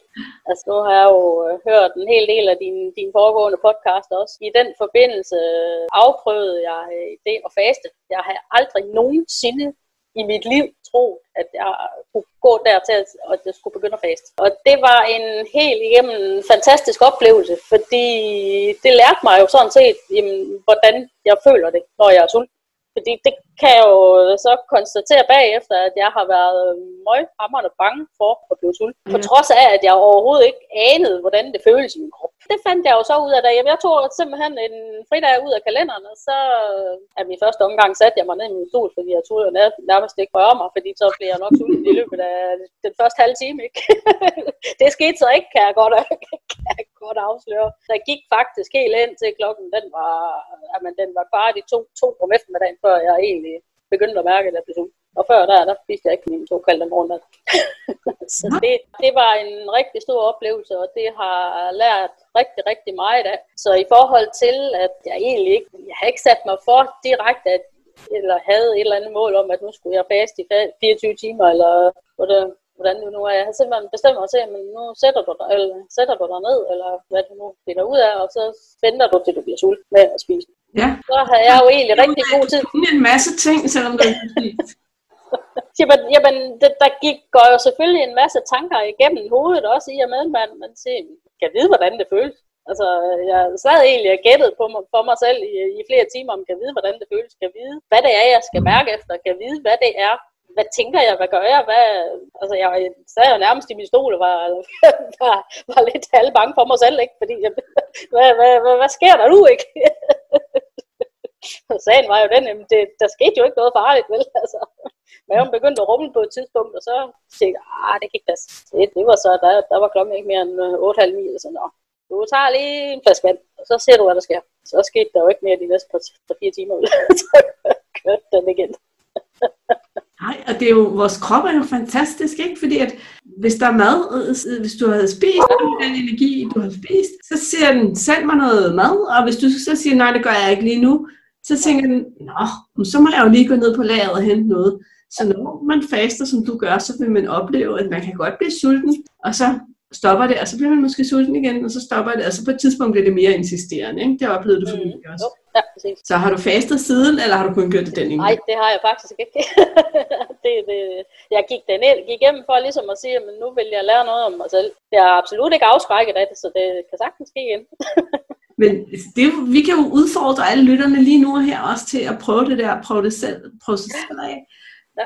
Altså nu har jeg jo øh, hørt en hel del af din, din foregående podcast også. I den forbindelse øh, afprøvede jeg øh, det at faste. Jeg har aldrig nogensinde i mit liv troet, at jeg kunne gå dertil, at jeg skulle begynde at faste. Og det var en helt igennem fantastisk oplevelse, fordi det lærte mig jo sådan set, jamen, hvordan jeg føler det, når jeg er sulten. Fordi det kan jeg jo så konstatere bagefter, at jeg har været møghammerende bange for at blive sulten. På trods af, at jeg overhovedet ikke anede, hvordan det føles i min krop. det fandt jeg jo så ud af, da jeg tog simpelthen en fridag ud af kalenderen, og så er min første omgang satte jeg mig ned i min stol, fordi jeg tog jo nærmest ikke røre mig, fordi så blev jeg nok sulten i løbet af den første halve time. Ikke? det skete så ikke, kan jeg godt, kan jeg godt afsløre. Der gik faktisk helt ind til klokken, den var, jamen, den var kvart i to, to om eftermiddagen, før jeg egentlig begyndte at mærke, at jeg blev sulten. Og før der, der spiste jeg ikke min såkaldte morgenmad. så det, det var en rigtig stor oplevelse, og det har lært rigtig, rigtig meget af. Så i forhold til, at jeg egentlig ikke, jeg har ikke sat mig for direkte, at, eller havde et eller andet mål om, at nu skulle jeg faste i 24 timer, eller hvordan, hvordan det nu er. Jeg har simpelthen bestemt mig til, at nu sætter du, dig, eller, sætter du dig ned, eller hvad du nu finder ud af, og så venter du, til du bliver sulten med at spise. Ja. Så har jeg jo egentlig rigtig god tid. en masse ting, selvom du ikke jamen, jamen det, der gik, går jo selvfølgelig en masse tanker igennem hovedet også i og med, man, man siger, kan vide, hvordan det føles. Altså, jeg sad egentlig og gættede på mig, for mig selv i, i flere timer, om kan vide, hvordan det føles, kan vide, hvad det er, jeg skal mærke efter, kan vide, hvad det er, hvad tænker jeg, hvad gør jeg, hvad, altså jeg sad jo nærmest i min stol og var, var, var lidt halv bange for mig selv, ikke, fordi, hvad, hvad, hvad, hvad sker der nu, ikke? sagen var jo den, at det, der skete jo ikke noget farligt, vel? Altså, maven begyndte at rumle på et tidspunkt, og så tænkte jeg, ah, det gik da. Det, det var så, der, der var klokken ikke mere end 8,5 mil, så, nå, du tager lige en flaske vand, og så ser du, hvad der sker. Så skete der jo ikke mere de næste par, par fire timer, så kørte den igen. Nej, og det er jo, vores krop er jo fantastisk, ikke? Fordi at hvis der er mad, øh, hvis du har spist den energi, du har spist, så siger den, send mig noget mad, og hvis du så siger, nej, det gør jeg ikke lige nu, så tænker den, nå, så må jeg jo lige gå ned på lageret og hente noget. Så når man faster, som du gør, så vil man opleve, at man kan godt blive sulten, og så stopper det, og så bliver man måske sulten igen, og så stopper det, og så på et tidspunkt bliver det mere insisterende. Ikke? Det oplevede du formentlig mm, også. ja, præcis. Så har du fastet siden, eller har du kun gjort det den ene? Nej, det har jeg faktisk ikke. det, det, jeg gik den ind, gik igennem for ligesom at sige, at nu vil jeg lære noget om mig selv. Jeg er absolut ikke afskrækket af det, så det kan sagtens ske igen. Men det, vi kan jo udfordre alle lytterne lige nu og her også til at prøve det der, prøve det selv, prøve sig selv af. Ja.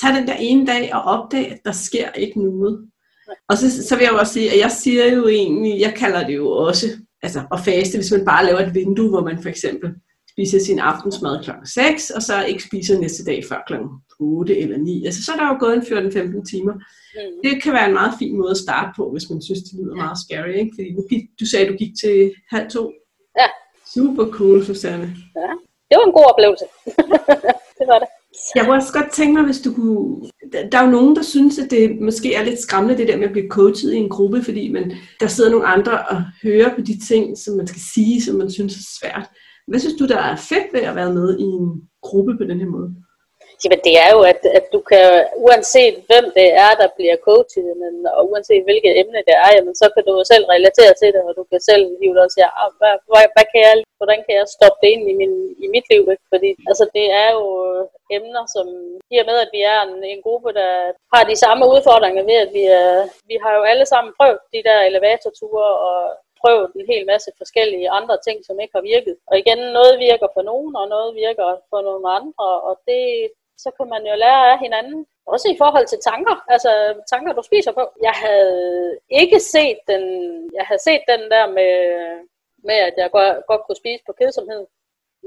Tag den der ene dag og opdag, at der sker ikke noget. Og så, så vil jeg jo også sige, at jeg siger jo egentlig, jeg kalder det jo også, altså at faste, hvis man bare laver et vindue, hvor man for eksempel spiser sin aftensmad kl. 6, og så ikke spiser næste dag før kl. 8 eller 9. Altså så er der jo gået en 14-15 timer. Mm. Det kan være en meget fin måde at starte på, hvis man synes, det lyder ja. meget scary. Ikke? Fordi du, gik, du sagde, at du gik til halv to. Ja. Super cool, Susanne. Ja, det var en god oplevelse. det var det. Jeg kunne også godt tænke mig, hvis du kunne... Der er jo nogen, der synes, at det måske er lidt skræmmende, det der med at blive coachet i en gruppe, fordi man, der sidder nogle andre og hører på de ting, som man skal sige, som man synes er svært. Hvad synes du, der er fedt ved at være med i en gruppe på den her måde? Jamen, det er jo, at, at du kan, uanset hvem det er, der bliver coachet, men, og uanset hvilket emne det er, jamen, så kan du selv relatere til det, og du kan selv hive dig og sige, ah, hvad, hvad, hvad kan jeg, hvordan kan jeg stoppe det ind i, min, i mit liv? Ikke? Fordi altså, det er jo emner, som i med, at vi er en, en gruppe, der har de samme udfordringer ved, at vi, er, vi har jo alle sammen prøvet de der elevatorture og prøvet en hel masse forskellige andre ting, som ikke har virket. Og igen, noget virker for nogen, og noget virker for nogle andre, og det, så kan man jo lære af hinanden. Også i forhold til tanker, altså tanker, du spiser på. Jeg havde ikke set den, jeg havde set den der med, med at jeg godt, godt kunne spise på kedsomhed.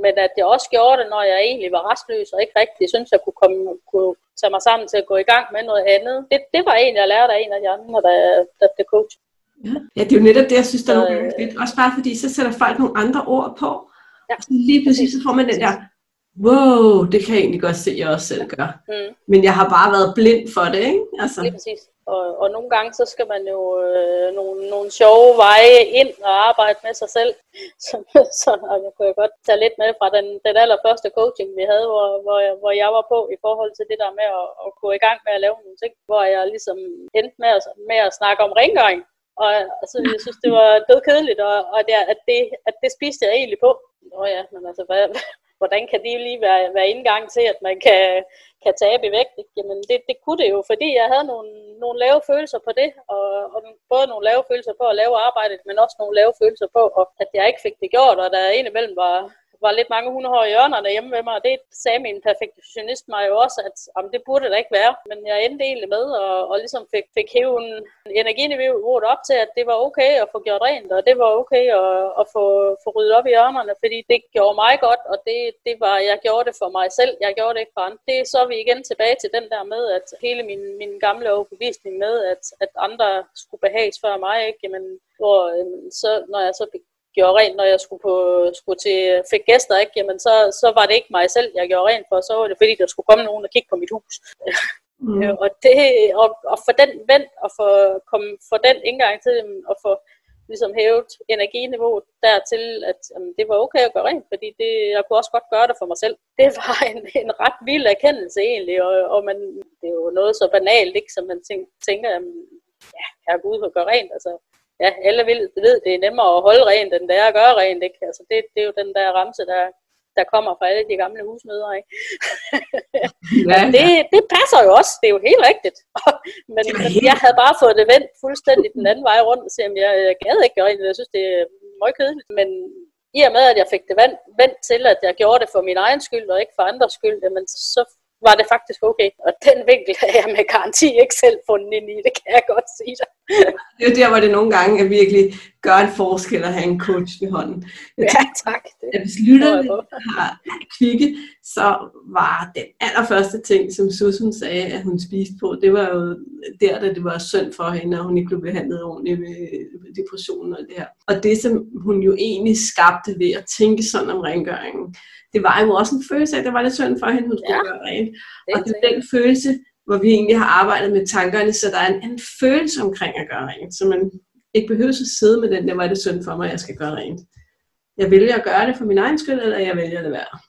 Men at jeg også gjorde det, når jeg egentlig var restløs og ikke rigtig synes, jeg kunne, komme, kunne tage mig sammen til at gå i gang med noget andet. Det, det var en, jeg lærte af en af de andre, der, der blev coach. Ja. ja, det er jo netop det, jeg synes, der er nogle fedt. Også bare fordi, så sætter folk nogle andre ord på. Ja. Og så lige pludselig så får man den der, wow, det kan jeg egentlig godt se, at jeg også selv gør. Mm. Men jeg har bare været blind for det, ikke? Altså. Lige præcis. Og, og nogle gange, så skal man jo øh, nogle, nogle sjove veje ind og arbejde med sig selv. Så, så og jeg kunne godt tage lidt med fra den, den allerførste coaching, vi havde, hvor, hvor, jeg, hvor jeg var på i forhold til det der med at, at gå i gang med at lave nogle ting, hvor jeg ligesom endte med at, med at snakke om rengøring. Og altså, jeg synes, det var død kedeligt, og, og det, at, det, at det spiste jeg egentlig på. Nå ja, men altså, hvad, hvordan kan det lige være, være indgang til, at man kan, kan tabe i vægt? Ikke? Jamen det, det kunne det jo, fordi jeg havde nogle, nogle lave følelser på det, og, og både nogle lave følelser på at lave arbejdet, men også nogle lave følelser på, og at jeg ikke fik det gjort, og der indimellem var, var lidt mange hundehår i hjørnerne hjemme med mig, og det sagde min perfektionist mig jo også, at om det burde det ikke være. Men jeg endte egentlig med, og, og ligesom fik, fik hævet energiniveauet op til, at det var okay at få gjort rent, og det var okay at, at få, få ryddet op i hjørnerne, fordi det gjorde mig godt, og det, det var, jeg gjorde det for mig selv, jeg gjorde det ikke for andre. Det er så vi igen tilbage til den der med, at hele min, min gamle overbevisning med, at, at andre skulle behages før mig, ikke? Jamen, hvor, øhm, så, når jeg så gjorde rent, når jeg skulle, på, skulle til, fik gæster, ikke? Jamen, så, så var det ikke mig selv, jeg gjorde rent for, så var det fordi, der skulle komme nogen og kigge på mit hus. Mm. og, det, og, og for den vent, og for, kom, for den indgang til dem, og få ligesom hævet energiniveauet dertil, at jamen, det var okay at gøre rent, fordi det, jeg kunne også godt gøre det for mig selv. Det var en, en ret vild erkendelse egentlig, og, og man, det er jo noget så banalt, ikke, som man tænker, jamen, ja, jeg er ude og gøre rent, altså ja, alle ved, ved, det er nemmere at holde rent, end det er at gøre rent. Ikke? Altså, det, det er jo den der ramse, der, der kommer fra alle de gamle husmøder. Ikke? ja, ja. Det, det passer jo også, det er jo helt rigtigt. men, men jeg havde bare fået det vendt fuldstændig den anden vej rundt, og se, om jeg, jeg gad ikke gøre rent, jeg synes, det er meget kedeligt. Men i og med, at jeg fik det vendt, vendt til, at jeg gjorde det for min egen skyld, og ikke for andres skyld, jamen, så var det faktisk okay. Og den vinkel har jeg med garanti ikke selv fundet ind i, det kan jeg godt sige dig. det er jo der, hvor det nogle gange er virkelig gør en forskel at have en coach ved hånden. Jeg ja, tak. Det at hvis lytterne har kvikke, så var den allerførste ting, som Susan sagde, at hun spiste på, det var jo der, da det var synd for hende, at hun ikke blev behandlet ordentligt med depressionen og det her. Og det, som hun jo egentlig skabte ved at tænke sådan om rengøringen, det var jo også en følelse af, at det var lidt synd for hende, hun skulle ja. gøre rent. Og det er den følelse, hvor vi egentlig har arbejdet med tankerne, så der er en, en følelse omkring at gøre rent, så man ikke behøver at sidde med den, der var det synd for mig, at jeg skal gøre rent. Jeg vælger at gøre det for min egen skyld, eller jeg vælger det være.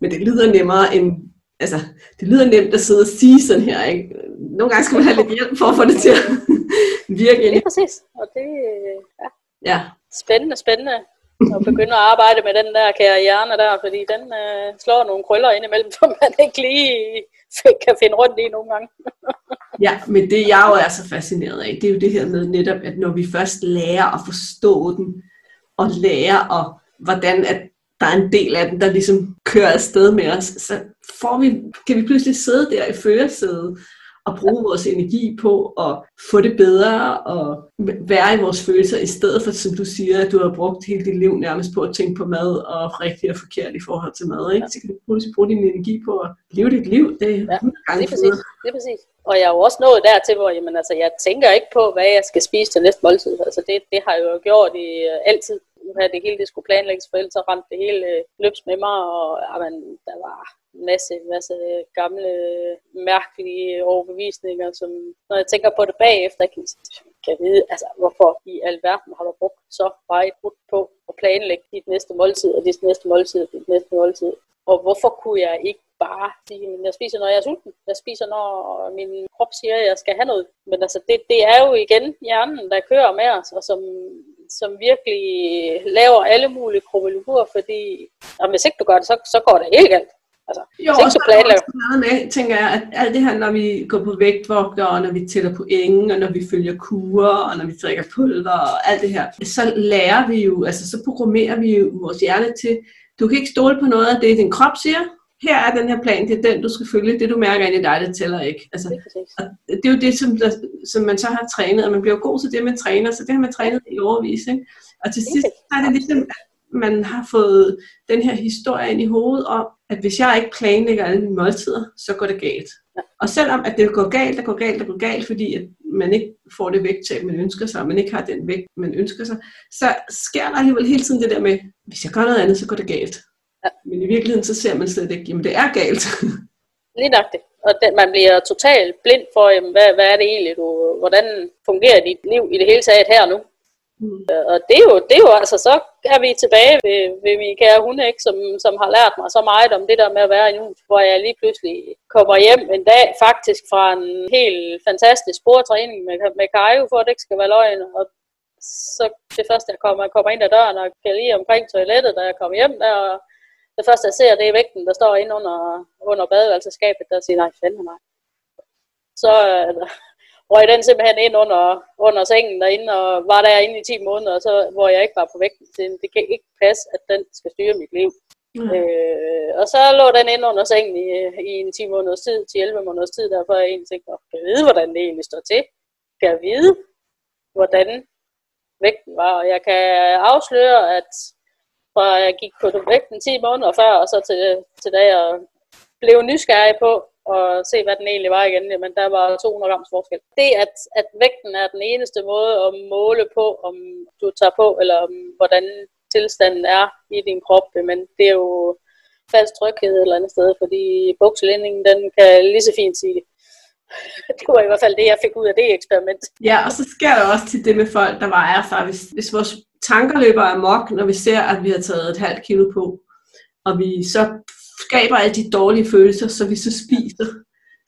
Men det lyder nemmere end, altså, det lyder nemt at sidde og sige sådan her, ikke? Nogle gange skal man have lidt hjælp for at få det til at virke. Det er præcis, og det, ja. ja. Spændende, spændende og begynde at arbejde med den der kære hjerne der, fordi den øh, slår nogle krøller ind imellem, som man ikke lige kan finde rundt i nogle gange. ja, men det jeg jo er så fascineret af, det er jo det her med netop, at når vi først lærer at forstå den, og lærer, og hvordan at der er en del af den, der ligesom kører afsted med os, så får vi, kan vi pludselig sidde der i førersædet at bruge vores energi på at få det bedre og være i vores følelser, i stedet for, som du siger, at du har brugt hele dit liv nærmest på at tænke på mad og rigtigt og forkert i forhold til mad. Ikke? Så kan du pludselig bruge din energi på at leve dit liv. Det er ja, det er præcis. Det er præcis. Og jeg er jo også nået dertil, hvor jamen, altså, jeg tænker ikke på, hvad jeg skal spise til næste måltid. Altså, det, det har jeg jo gjort i uh, altid. At det hele det skulle planlægges, for ellers så ramte det hele øh, løbs med mig, og ah, jamen, der var masse, masse gamle, mærkelige overbevisninger, som når jeg tænker på det bagefter, kan, jeg, kan jeg vide, altså, hvorfor i alverden har du brugt så meget brugt på at planlægge dit næste måltid, og dit næste måltid, og dit næste måltid. Og hvorfor kunne jeg ikke bare sige, at jeg spiser, når jeg er sulten. Jeg spiser, når min krop siger, at jeg skal have noget. Men altså, det, det er jo igen hjernen, der kører med os, og som, som virkelig laver alle mulige krummelurer, fordi og hvis ikke du gør det, så, så går det helt galt. Altså, jo, og så er der meget med, tænker jeg, at alt det her, når vi går på vægtvogter, og når vi tæller på ingen, og når vi følger kurer, og når vi drikker pulver, og alt det her, så lærer vi jo, altså så programmerer vi jo vores hjerne til, du kan ikke stole på noget af det, din krop siger, her er den her plan, det er den, du skal følge, det du mærker ind i dig, det tæller ikke. Altså, og det er jo det, som, der, som man så har trænet, og man bliver jo god til det, man træner, så det har man trænet i overvis. Ikke? Og til sidst er det ligesom, man har fået den her historie ind i hovedet om, at hvis jeg ikke planlægger alle mine måltider, så går det galt. Ja. Og selvom at det går galt, det går galt, det går galt, fordi at man ikke får det vægttab, man ønsker sig, og man ikke har den vægt, man ønsker sig, så sker der alligevel hele tiden det der med, hvis jeg gør noget andet, så går det galt. Ja. Men i virkeligheden, så ser man slet ikke, jamen det er galt. Lige nok det. Og den, man bliver totalt blind for, jamen, hvad, hvad er det egentlig, du, hvordan fungerer dit liv i det hele taget her nu? Mm. Og det er, jo, det er jo altså, så er vi tilbage ved, ved min kære hunde, ikke, som, som har lært mig så meget om det der med at være i hus, hvor jeg lige pludselig kommer hjem en dag faktisk fra en helt fantastisk sportræning med, med Kajo, for at det ikke skal være løgn. Og så det første, jeg kommer, jeg kommer ind ad døren og kan lige omkring toilettet, da jeg kommer hjem der, og det første, jeg ser, det er vægten, der står inde under, under badeværelseskabet, der siger, nej, fandme nej. Så, røg den simpelthen ind under, under sengen derinde, og var derinde i 10 måneder, så, hvor jeg ikke var på vægten. Så det kan ikke passe, at den skal styre mit liv. Mm. Øh, og så lå den inde under sengen i, i en 10 måneders tid, til 11 måneders tid, derfor jeg egentlig tænkte, kan jeg vide, hvordan det egentlig står til? Kan jeg vide, hvordan vægten var? Og jeg kan afsløre, at fra jeg gik på vægten 10 måneder før, og så til, til da jeg blev nysgerrig på at se, hvad den egentlig var igen, men der var 200 grams forskel. Det, at, at vægten er den eneste måde at måle på, om du tager på, eller om, hvordan tilstanden er i din krop, men det er jo falsk tryghed et eller andet sted, fordi bukselændingen, den kan lige så fint sige det. Var i hvert fald det, jeg fik ud af det eksperiment. Ja, og så sker der også til det med folk, der vejer sig. Hvis, hvis vores tanker løber amok, når vi ser, at vi har taget et halvt kilo på, og vi så skaber alle de dårlige følelser, så vi så spiser,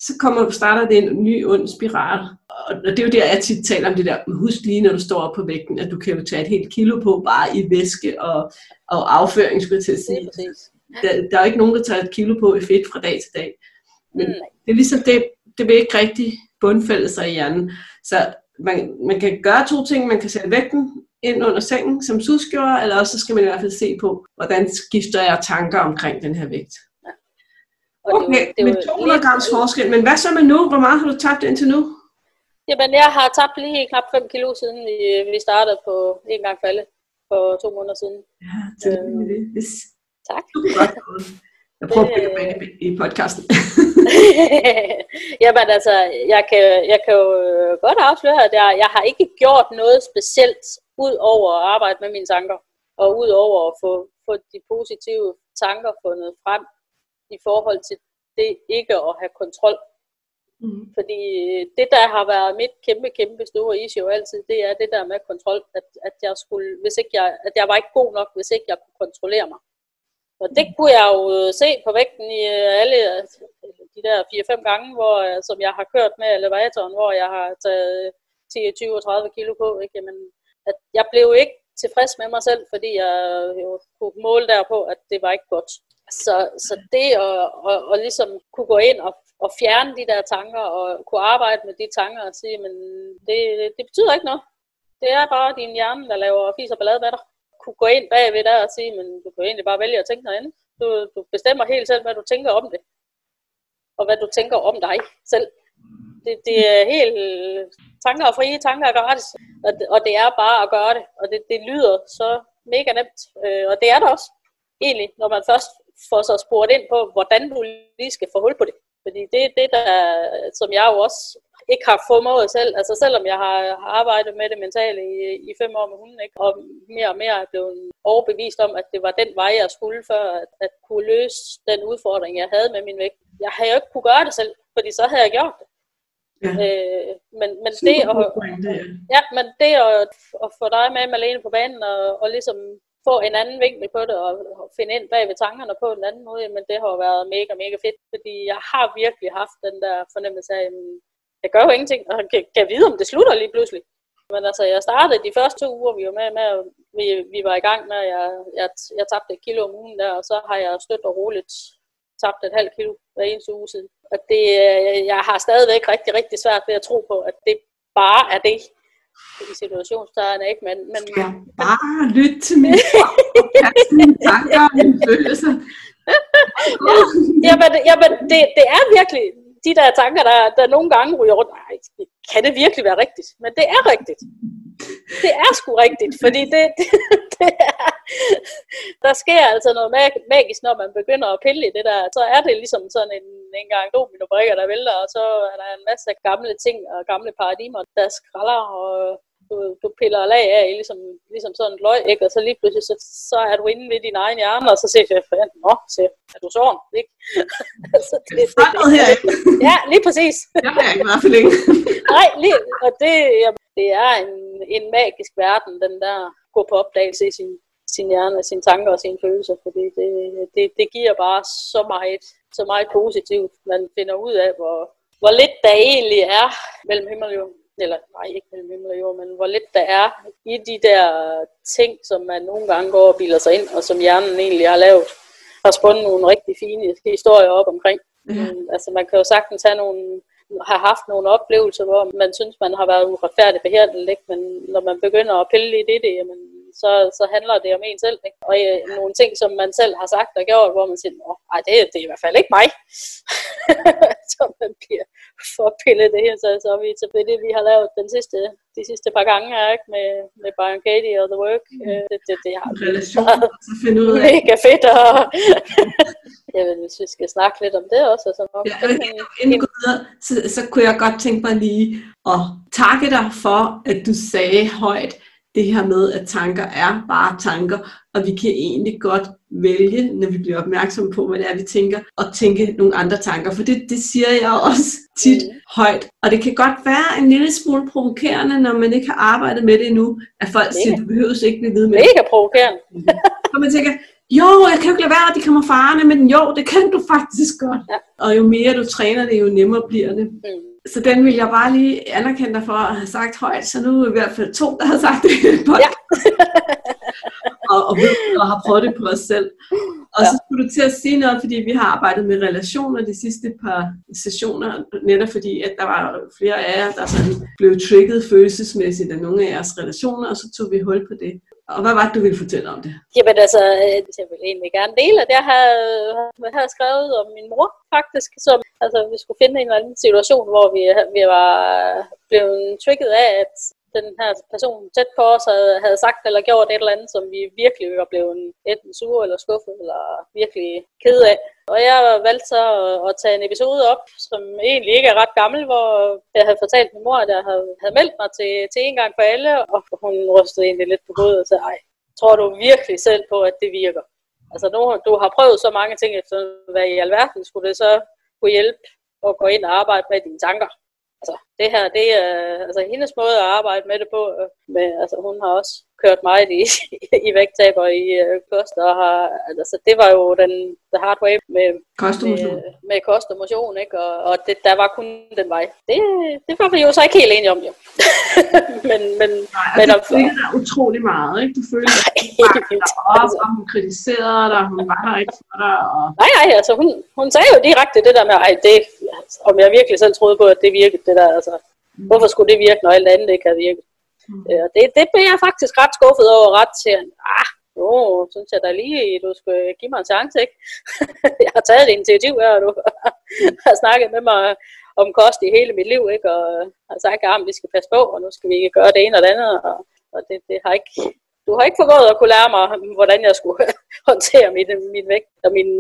så kommer, starter det en ny ond spiral. Og det er jo der, jeg tit taler om det der, husk lige når du står op på vægten, at du kan jo tage et helt kilo på, bare i væske og, og afføring, skulle jeg til at sige. Der, der er ikke nogen, der tager et kilo på i fedt fra dag til dag. Men mm. det er ligesom det, det vil ikke rigtig bundfælde sig i hjernen. Så man, man kan gøre to ting. Man kan sætte vægten ind under sengen, som sus gjorde, eller også så skal man i hvert fald se på, hvordan skifter jeg tanker omkring den her vægt. Ja. Okay, det, det med 200 grams forskel. Men hvad så med nu? Hvor meget har du tabt indtil nu? Jamen, jeg har tabt lige knap 5 kilo siden vi, vi startede på en gang falde for to måneder siden. Ja, tillykke med det. Yes. Tak. Jeg prøver at bringe i podcasten. Jamen altså, jeg kan, jeg kan jo godt afsløre, at jeg, jeg har ikke gjort noget specielt ud over at arbejde med mine tanker, og ud over at få, få de positive tanker fundet frem i forhold til det ikke at have kontrol. Mm. Fordi det, der har været mit kæmpe, kæmpe store issue altid, det er det der med kontrol, at, at jeg skulle, hvis ikke jeg, at jeg var ikke god nok, hvis ikke jeg kunne kontrollere mig. Og det kunne jeg jo se på vægten i alle de der 4-5 gange, hvor, øh, som jeg har kørt med elevatoren, hvor jeg har taget øh, 10, 20 og 30 kilo på. Ikke? Jamen, at jeg blev ikke tilfreds med mig selv, fordi jeg jo kunne måle derpå, at det var ikke godt. Så, så det at, at, at ligesom kunne gå ind og, og fjerne de der tanker, og kunne arbejde med de tanker og sige, men det, det betyder ikke noget. Det er bare din hjerne, der laver fis og ballade med dig. Kunne gå ind bagved der og sige, men du kan egentlig bare vælge at tænke noget andet. Du, du bestemmer helt selv, hvad du tænker om det. Og hvad du tænker om dig selv. Det, det er helt tanker og frie, tanker er gratis, og det, og det er bare at gøre det, og det, det lyder så mega nemt, øh, og det er det også, egentlig, når man først får så spurgt ind på, hvordan du lige skal få hul på det. Fordi det er det, der, som jeg jo også ikke har formået selv. Altså selvom jeg har, arbejdet med det mentale i, i fem år med hunden, ikke? og mere og mere er blevet overbevist om, at det var den vej, jeg skulle for at, at kunne løse den udfordring, jeg havde med min vægt. Jeg havde jo ikke kunne gøre det selv, fordi så havde jeg gjort det. Ja. Øh, men, men det, at, ja. men det at, at få dig med, Malene, på banen og, og ligesom få en anden vinkel på det og, og finde ind bag ved tankerne på en anden måde, men det har været mega, mega fedt, fordi jeg har virkelig haft den der fornemmelse af, jeg gør jo ingenting, og kan, kan vide, om det slutter lige pludselig. Men altså, jeg startede de første to uger, vi var med, med vi, vi var i gang med, jeg, jeg, jeg tabte et kilo om ugen der, og så har jeg stødt og roligt tabt et halvt kilo hver eneste uge siden. Og det, jeg har stadigvæk rigtig, rigtig svært ved at tro på, at det bare er det i situationstegn, ikke? Men, men, ja, bare lyt til mig. mine tanker og mine følelser. ja, jamen, jamen det, det er virkelig de der tanker, der, der nogle gange ryger rundt. Nej, kan det virkelig være rigtigt? Men det er rigtigt. Det er sgu rigtigt, fordi det, det, det er, der sker altså noget magisk, når man begynder at pille i det der. Så er det ligesom sådan en, en gang dominobrikker, der vælter, og så er der en masse gamle ting og gamle paradigmer, der skralder, og du, du piller lag af, ligesom, ligesom sådan et løg, ikke? og så lige pludselig, så, så er du inde ved din egen hjerne, og så siger jeg, nå, så er du sådan, ikke? altså, det, det, det, det, ja, lige præcis. Jeg har ikke meget for længe. Nej, lige, og det, jamen, det er en, en magisk verden, den der gå på opdagelse i sin, sin hjerne, sine tanker og sine følelser, fordi det, det, det giver bare så meget, så meget positivt. Man finder ud af, hvor, hvor lidt der egentlig er mellem himmel og jord. Eller nej, ikke mellem himmel og jord, men hvor lidt der er i de der ting, som man nogle gange går og bilder sig ind, og som hjernen egentlig har lavet. Har spundet nogle rigtig fine historier op omkring. Mm. Altså man kan jo sagtens have nogle har haft nogle oplevelser, hvor man synes, man har været uretfærdigt behandlet, ikke? men når man begynder at pille i det, det jamen, så, så handler det om en selv. Ikke? Og øh, nogle ting, som man selv har sagt og gjort, hvor man siger, nej, det, det er i hvert fald ikke mig. så man bliver for pillet det her, så, så er vi til det, vi har lavet den sidste, de sidste par gange her, ikke? Med, med Byron Katie og The Work. Mm. Det, det, det har relation, så finde ud af. mega fedt. Og jeg ved, hvis vi skal snakke lidt om det også. Altså, ja, inden videre, så, så kunne jeg godt tænke mig lige at takke dig for, at du sagde højt, det her med, at tanker er bare tanker, og vi kan egentlig godt vælge, når vi bliver opmærksomme på, hvad det er, vi tænker, og tænke nogle andre tanker. For det, det siger jeg også tit mm. højt. Og det kan godt være en lille smule provokerende, når man ikke har arbejdet med det endnu, at folk Mega. siger, du behøver ikke blive ved med det. Mega provokerende. og man tænker, jo, jeg kan jo ikke lade være, at de kommer farne, men jo, det kan du faktisk godt. Ja. Og jo mere du træner det, jo nemmere bliver det. Mm. Så den vil jeg bare lige anerkende dig for at have sagt højt, så nu er i hvert fald to, der har sagt det ja. og, og, og har prøvet det på os selv. Og så skulle du til at sige noget, fordi vi har arbejdet med relationer de sidste par sessioner, netop fordi, at der var flere af jer, der sådan blev trigget følelsesmæssigt af nogle af jeres relationer, og så tog vi hul på det. Og hvad var det, du ville fortælle om det? Jamen altså, øh, jeg vil egentlig gerne dele, at jeg har, har skrevet om min mor faktisk, som altså, vi skulle finde en eller anden situation, hvor vi, vi var blevet trigget af, at den her person tæt på os havde, havde sagt eller gjort et eller andet, som vi virkelig var blevet enten sure eller skuffet eller virkelig ked af. Og jeg valgte så at tage en episode op, som egentlig ikke er ret gammel, hvor jeg havde fortalt min mor, at jeg havde, havde meldt mig til, til en gang for alle, og hun rystede egentlig lidt på hovedet og sagde, ej, tror du virkelig selv på, at det virker? Altså nu, du har prøvet så mange ting efter, hvad i alverden skulle det så kunne hjælpe at gå ind og arbejde med dine tanker? Altså, det her, det er altså, hendes måde at arbejde med det på. Øh, med, altså, hun har også kørt meget i, i vægttab og i øh, kost, og har, altså, det var jo den the hard way med kost og motion, med, med kost og motion ikke? og, og det, der var kun den vej. Det, det var vi jo så ikke helt enige om, jo. men, men, Nej, men, det følte dig utrolig meget, ikke? Du følte, at hun op, og hun kritiserede dig, hun var der ikke for dig. Og... Nej, nej, altså hun, hun sagde jo direkte det der med, ej, det, om jeg virkelig selv troede på, at det virkede, det der, altså, mm. hvorfor skulle det virke, når alt andet ikke havde virket? Mm. Ja, det, det blev jeg faktisk ret skuffet over, ret til, ah, jo, synes jeg da lige, du skal give mig en chance, ikke? jeg har taget et initiativ her, og du har snakket med mig om kost i hele mit liv, ikke? Og har sagt, at vi skal passe på, og nu skal vi ikke gøre det ene og det andet, og, og det, det har ikke, du har ikke formået at kunne lære mig, hvordan jeg skulle håndtere min, min vægt og min,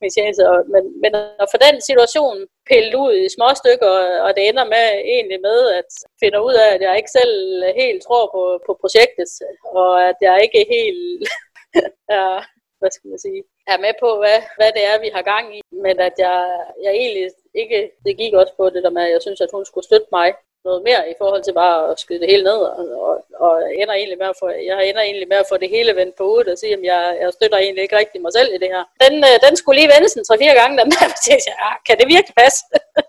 min tjeneste. Men, men at få den situation pillet ud i små stykker, og det ender med egentlig med at finde ud af, at jeg ikke selv helt tror på, på projektet, og at jeg ikke helt er, hvad skal man sige, er med på, hvad, hvad det er, vi har gang i, men at jeg, jeg egentlig ikke, det gik også på det der med, at jeg synes, at hun skulle støtte mig noget mere i forhold til bare at skyde det hele ned, og, og, og ender egentlig med at få, jeg ender egentlig med at få det hele vendt på hovedet og sige, at jeg, jeg støtter egentlig ikke rigtig mig selv i det her. Den, øh, den skulle lige vendes en 3-4 gange, den der, ja, ah, kan det virkelig passe?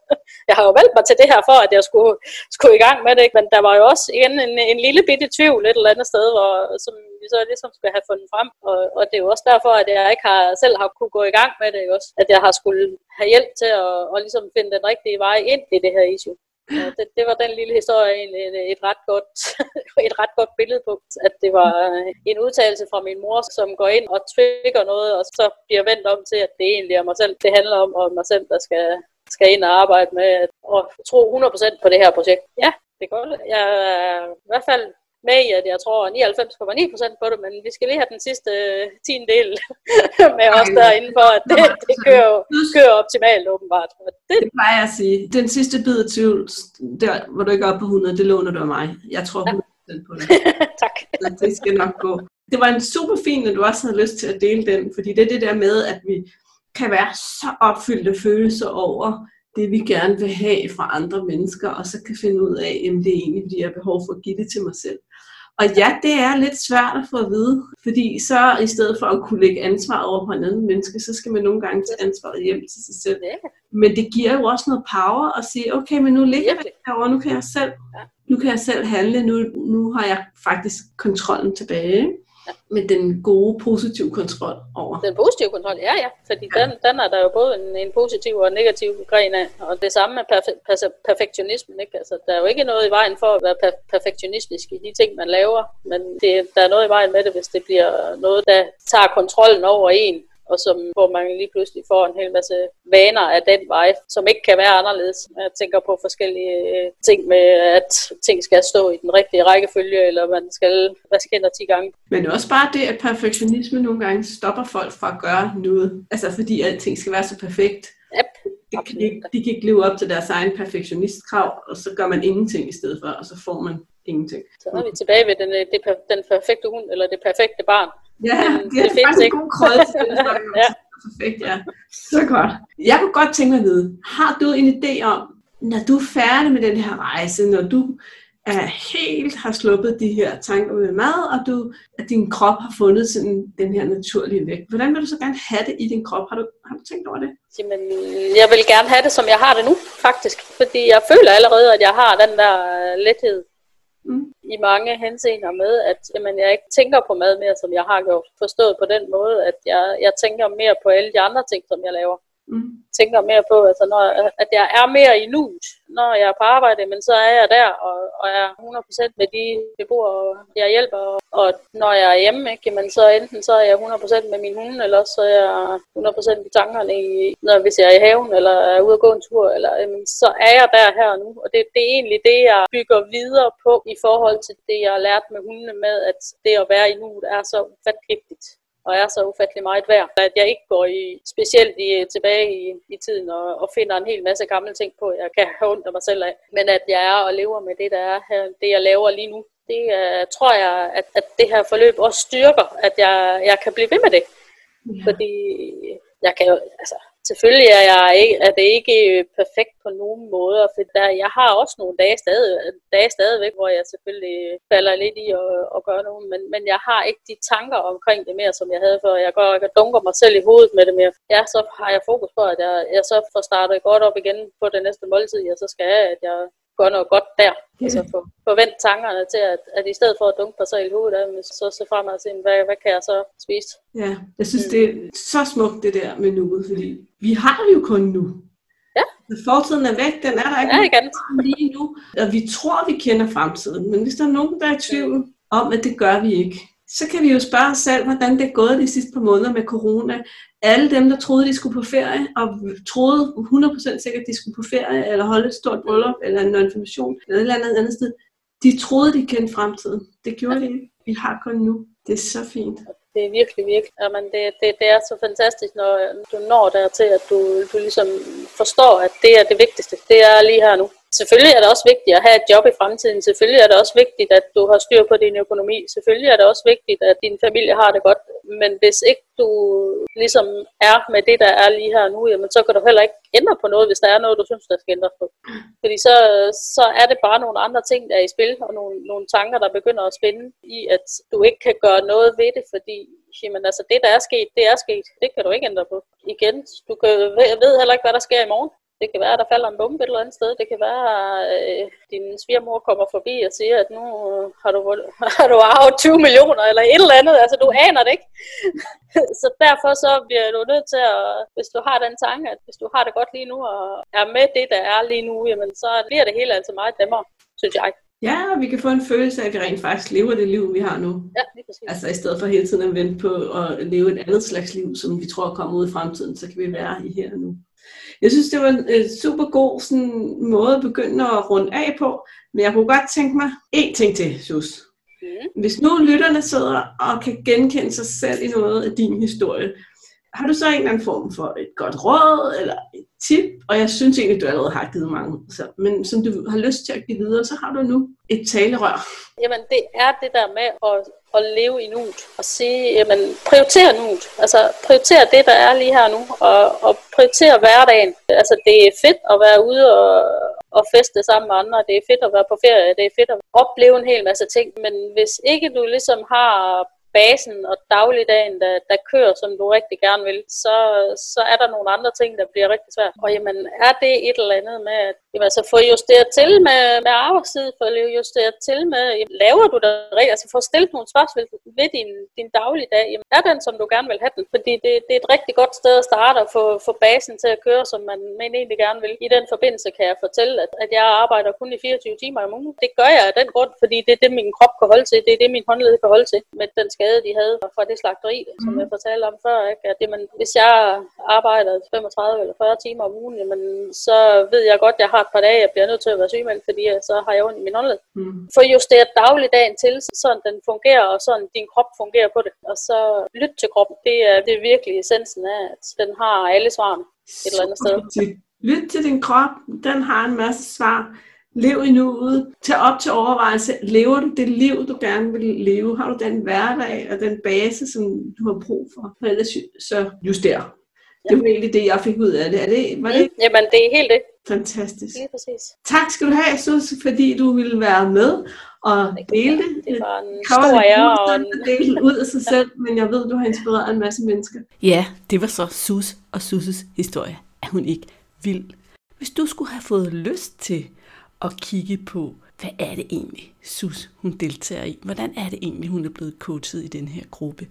jeg har jo valgt mig til det her for, at jeg skulle, skulle i gang med det, ikke? men der var jo også igen en, en lille bitte tvivl et eller andet sted, hvor, som vi så ligesom skal have fundet frem, og, og det er jo også derfor, at jeg ikke har, selv har kunne gå i gang med det, ikke? også? at jeg har skulle have hjælp til at, at ligesom finde den rigtige vej ind i det her issue. Ja, det, det var den lille historie egentlig et ret godt, et ret godt billede på, at det var en udtalelse fra min mor, som går ind og trigger noget, og så bliver vendt om til, at det egentlig er mig selv. Det handler om, om mig selv, der skal, skal ind og arbejde med at tro 100% på det her projekt. Ja, det godt. Jeg er i hvert fald med i, at jeg tror 99,9% på det, men vi skal lige have den sidste øh, tiende del med os derinde for, at det, det kører, kører optimalt åbenbart. Det, det plejer jeg at sige. Den sidste bid af tvivl, der, hvor du ikke er oppe på 100, det låner du af mig. Jeg tror 100% på det. tak. Så det skal nok gå. Det var en super fin, at du også havde lyst til at dele den, fordi det er det der med, at vi kan være så opfyldte følelser over, det, vi gerne vil have fra andre mennesker, og så kan finde ud af, at det er egentlig, fordi jeg har behov for at give det til mig selv. Og ja, det er lidt svært at få at vide, fordi så i stedet for at kunne lægge ansvar over på en anden menneske, så skal man nogle gange tage ansvaret hjem til sig selv. Men det giver jo også noget power at sige, okay, men nu ligger jeg herovre, nu kan jeg selv, nu kan jeg selv handle, nu, nu har jeg faktisk kontrollen tilbage. Med den gode, positive kontrol over. Den positive kontrol, ja ja, fordi ja. Den, den er der jo både en, en positiv og en negativ gren af, og det samme med perfe- perfe- perfektionismen, ikke? Altså, der er jo ikke noget i vejen for at være per- perfektionistisk i de ting, man laver, men det, der er noget i vejen med det, hvis det bliver noget, der tager kontrollen over en, og som, hvor man lige pludselig får en hel masse vaner af den vej, som ikke kan være anderledes. Jeg tænker på forskellige øh, ting med, at ting skal stå i den rigtige rækkefølge, eller man skal vaske hænder 10 gange. Men også bare det, at perfektionisme nogle gange stopper folk fra at gøre noget. Altså fordi alting skal være så perfekt. Yep. De kan, ikke, de kan ikke leve op til deres egen perfektionistkrav, og så gør man ingenting i stedet for, og så får man ingenting. Så er vi tilbage ved den, øh, det, den perfekte hund, eller det perfekte barn. Ja, det, det er faktisk en god krød til det, ja. Perfekt, ja. Så godt. Jeg kunne godt tænke mig at vide, har du en idé om, når du er færdig med den her rejse, når du er helt har sluppet de her tanker med mad, og du, at din krop har fundet sådan den her naturlige vægt. Hvordan vil du så gerne have det i din krop? Har du, har du tænkt over det? Jamen, jeg vil gerne have det, som jeg har det nu, faktisk. Fordi jeg føler allerede, at jeg har den der lethed mm. i mange henseender med, at jamen, jeg ikke tænker på mad mere, som jeg har gjort. Forstået på den måde, at jeg, jeg tænker mere på alle de andre ting, som jeg laver. Mm. Tænker mere på, altså, når, at jeg er mere i nuet, når jeg er på arbejde, men så er jeg der og, og er 100% med de beboere, jeg hjælper. Og når jeg er hjemme, ikke, men så enten så er jeg 100% med min hund, eller så er jeg 100% i tankerne, i, når, hvis jeg er i haven, eller er ude at gå en tur, eller, jamen, så er jeg der her og nu. Og det, det er egentlig det, jeg bygger videre på i forhold til det, jeg har lært med hundene med, at det at være i nuet er så vigtigt og er så ufattelig meget værd, at jeg ikke går i, specielt i, tilbage i, i tiden og, og finder en hel masse gamle ting på, jeg kan have ondt af mig selv af, men at jeg er og lever med det, der er her, det jeg laver lige nu. Det uh, tror jeg, at, at det her forløb også styrker, at jeg, jeg kan blive ved med det. Ja. Fordi jeg kan jo, altså, Selvfølgelig er, jeg ikke, er det ikke øh, perfekt på nogen måder, for der, jeg har også nogle dage, stadig, dage stadigvæk, hvor jeg selvfølgelig øh, falder lidt i at, at gøre noget, men, men jeg har ikke de tanker omkring det mere, som jeg havde før. Jeg går og dunker mig selv i hovedet med det mere. Ja, så har jeg fokus på, at jeg, jeg så får startet godt op igen på det næste måltid, jeg så skal have, at jeg gør noget godt der. Altså for, forvent tankerne til, at, at i stedet for at dunke sig selv i hovedet, så se frem og se, hvad, hvad kan jeg så spise? Ja, jeg synes, mm. det er så smukt det der med nuet, fordi vi har det jo kun nu. Ja. Fortiden er væk, den er der ikke ja, igen. lige nu. Og vi tror, vi kender fremtiden, men hvis der er nogen, der er i tvivl om, at det gør vi ikke, så kan vi jo spørge os selv, hvordan det er gået de sidste par måneder med corona. Alle dem, der troede, de skulle på ferie, og troede 100% sikkert, at de skulle på ferie, eller holde et stort bryllup, eller en information, eller et eller andet andet sted, de troede, de kendte fremtiden. Det gjorde de ikke. Vi har kun nu. Det er så fint. Det er virkelig, virkelig. Jamen, det, det, det er så fantastisk, når du når dertil, at du, du ligesom forstår, at det er det vigtigste. Det er lige her nu. Selvfølgelig er det også vigtigt at have et job i fremtiden. Selvfølgelig er det også vigtigt, at du har styr på din økonomi. Selvfølgelig er det også vigtigt, at din familie har det godt. Men hvis ikke du ligesom er med det, der er lige her nu, jamen, så kan du heller ikke ændre på noget, hvis der er noget, du synes, der skal ændres på. Fordi så, så er det bare nogle andre ting, der er i spil, og nogle, nogle tanker, der begynder at spænde i, at du ikke kan gøre noget ved det, fordi jamen, altså, det, der er sket, det er sket. Det kan du ikke ændre på. Igen, du kan, ved heller ikke, hvad der sker i morgen. Det kan være, at der falder en bombe et eller andet sted. Det kan være, at øh, din svigermor kommer forbi og siger, at nu har du, har du arvet 20 millioner eller et eller andet. Altså, du aner det ikke. så derfor så bliver du nødt til at, hvis du har den tanke, at hvis du har det godt lige nu og er med det, der er lige nu, jamen, så bliver det hele altså meget nemmere, synes jeg. Ja, og vi kan få en følelse af, at vi rent faktisk lever det liv, vi har nu. Ja, lige præcis. Altså i stedet for hele tiden at vente på at leve et andet slags liv, som vi tror kommer ud i fremtiden, så kan vi være i her nu. Jeg synes, det var en øh, super god sådan, måde at begynde at runde af på. Men jeg kunne godt tænke mig én ting til, Sus. Mm. Hvis nu lytterne sidder og kan genkende sig selv i noget af din historie, har du så en eller anden form for et godt råd eller et tip? Og jeg synes egentlig, du allerede har givet mange. Så, men som du har lyst til at give videre, så har du nu et talerør. Jamen det er det der med at at leve i nuet og sige, jamen prioritere nuet. Altså prioritere det, der er lige her nu, og, og prioritere hverdagen. Altså det er fedt at være ude og, og feste sammen med andre. Det er fedt at være på ferie. Det er fedt at opleve en hel masse ting. Men hvis ikke du ligesom har basen og dagligdagen, der, der kører, som du rigtig gerne vil, så, så er der nogle andre ting, der bliver rigtig svært. Og jamen, er det et eller andet med, at jamen, altså, få justeret til med, med arbejdstid, få justeret til med, jamen, laver du det rigtigt, altså få stillet nogle spørgsmål ved din, din dagligdag, jamen, er den, som du gerne vil have den? Fordi det, det er et rigtig godt sted at starte og få, få basen til at køre, som man, man egentlig gerne vil. I den forbindelse kan jeg fortælle, at, at jeg arbejder kun i 24 timer om ugen. Det gør jeg af den grund, fordi det er det, min krop kan holde til. Det er det, min håndled kan holde til med den skade, de havde fra det slagteri, mm. som jeg fortalte om før. Ikke? At det, man, hvis jeg arbejder 35 eller 40 timer om ugen, jamen, så ved jeg godt, at jeg har et par dage, jeg bliver nødt til at være sygemeldt, fordi så har jeg ondt i min håndled. Mm. For justeret dagligdagen til, sådan den fungerer, og sådan din krop fungerer på det. Og så lyt til kroppen. Det er, det er virkelig essensen af, at den har alle svarene et eller andet sted. Lyt til din krop, den har en masse svar. Lev i nuet. Tag op til overvejelse. Lever du det liv, du gerne vil leve? Har du den hverdag og den base, som du har brug for? For ellers så juster. Det var egentlig det, jeg fik ud af det. Er det var det? Mm, jamen, det er helt det. Fantastisk. Lige præcis. Tak skal du have, Sus, fordi du ville være med og dele det. Det var en stor ære. Og en... dele ud af sig selv, men jeg ved, du har inspireret en masse mennesker. Ja, det var så Sus og Sus' historie. Er hun ikke vild? Hvis du skulle have fået lyst til at kigge på, hvad er det egentlig, Sus hun deltager i? Hvordan er det egentlig, hun er blevet coachet i den her gruppe?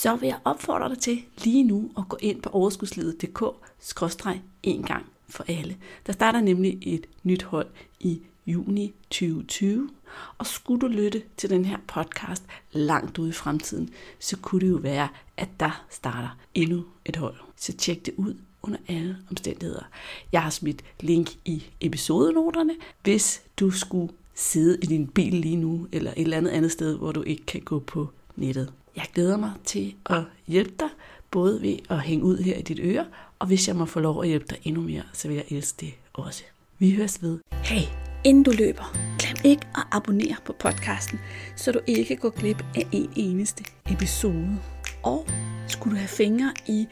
Så vil jeg opfordre dig til lige nu at gå ind på overskudslivet.dk-en gang for alle. Der starter nemlig et nyt hold i juni 2020, og skulle du lytte til den her podcast langt ude i fremtiden, så kunne det jo være, at der starter endnu et hold. Så tjek det ud under alle omstændigheder. Jeg har smidt link i episodenoterne, hvis du skulle sidde i din bil lige nu, eller et eller andet andet sted, hvor du ikke kan gå på nettet. Jeg glæder mig til at hjælpe dig, både ved at hænge ud her i dit øre, og hvis jeg må få lov at hjælpe dig endnu mere, så vil jeg elske det også. Vi høres ved. Hey, inden du løber, glem ikke at abonnere på podcasten, så du ikke går glip af en eneste episode. Og skulle du have fingre i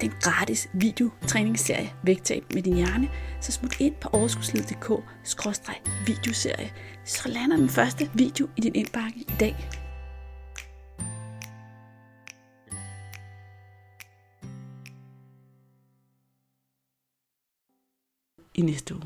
den gratis videotræningsserie Vægtab med din hjerne, så smut ind på overskudsliddk videoserie så lander den første video i din indbakke i dag. I næste uge.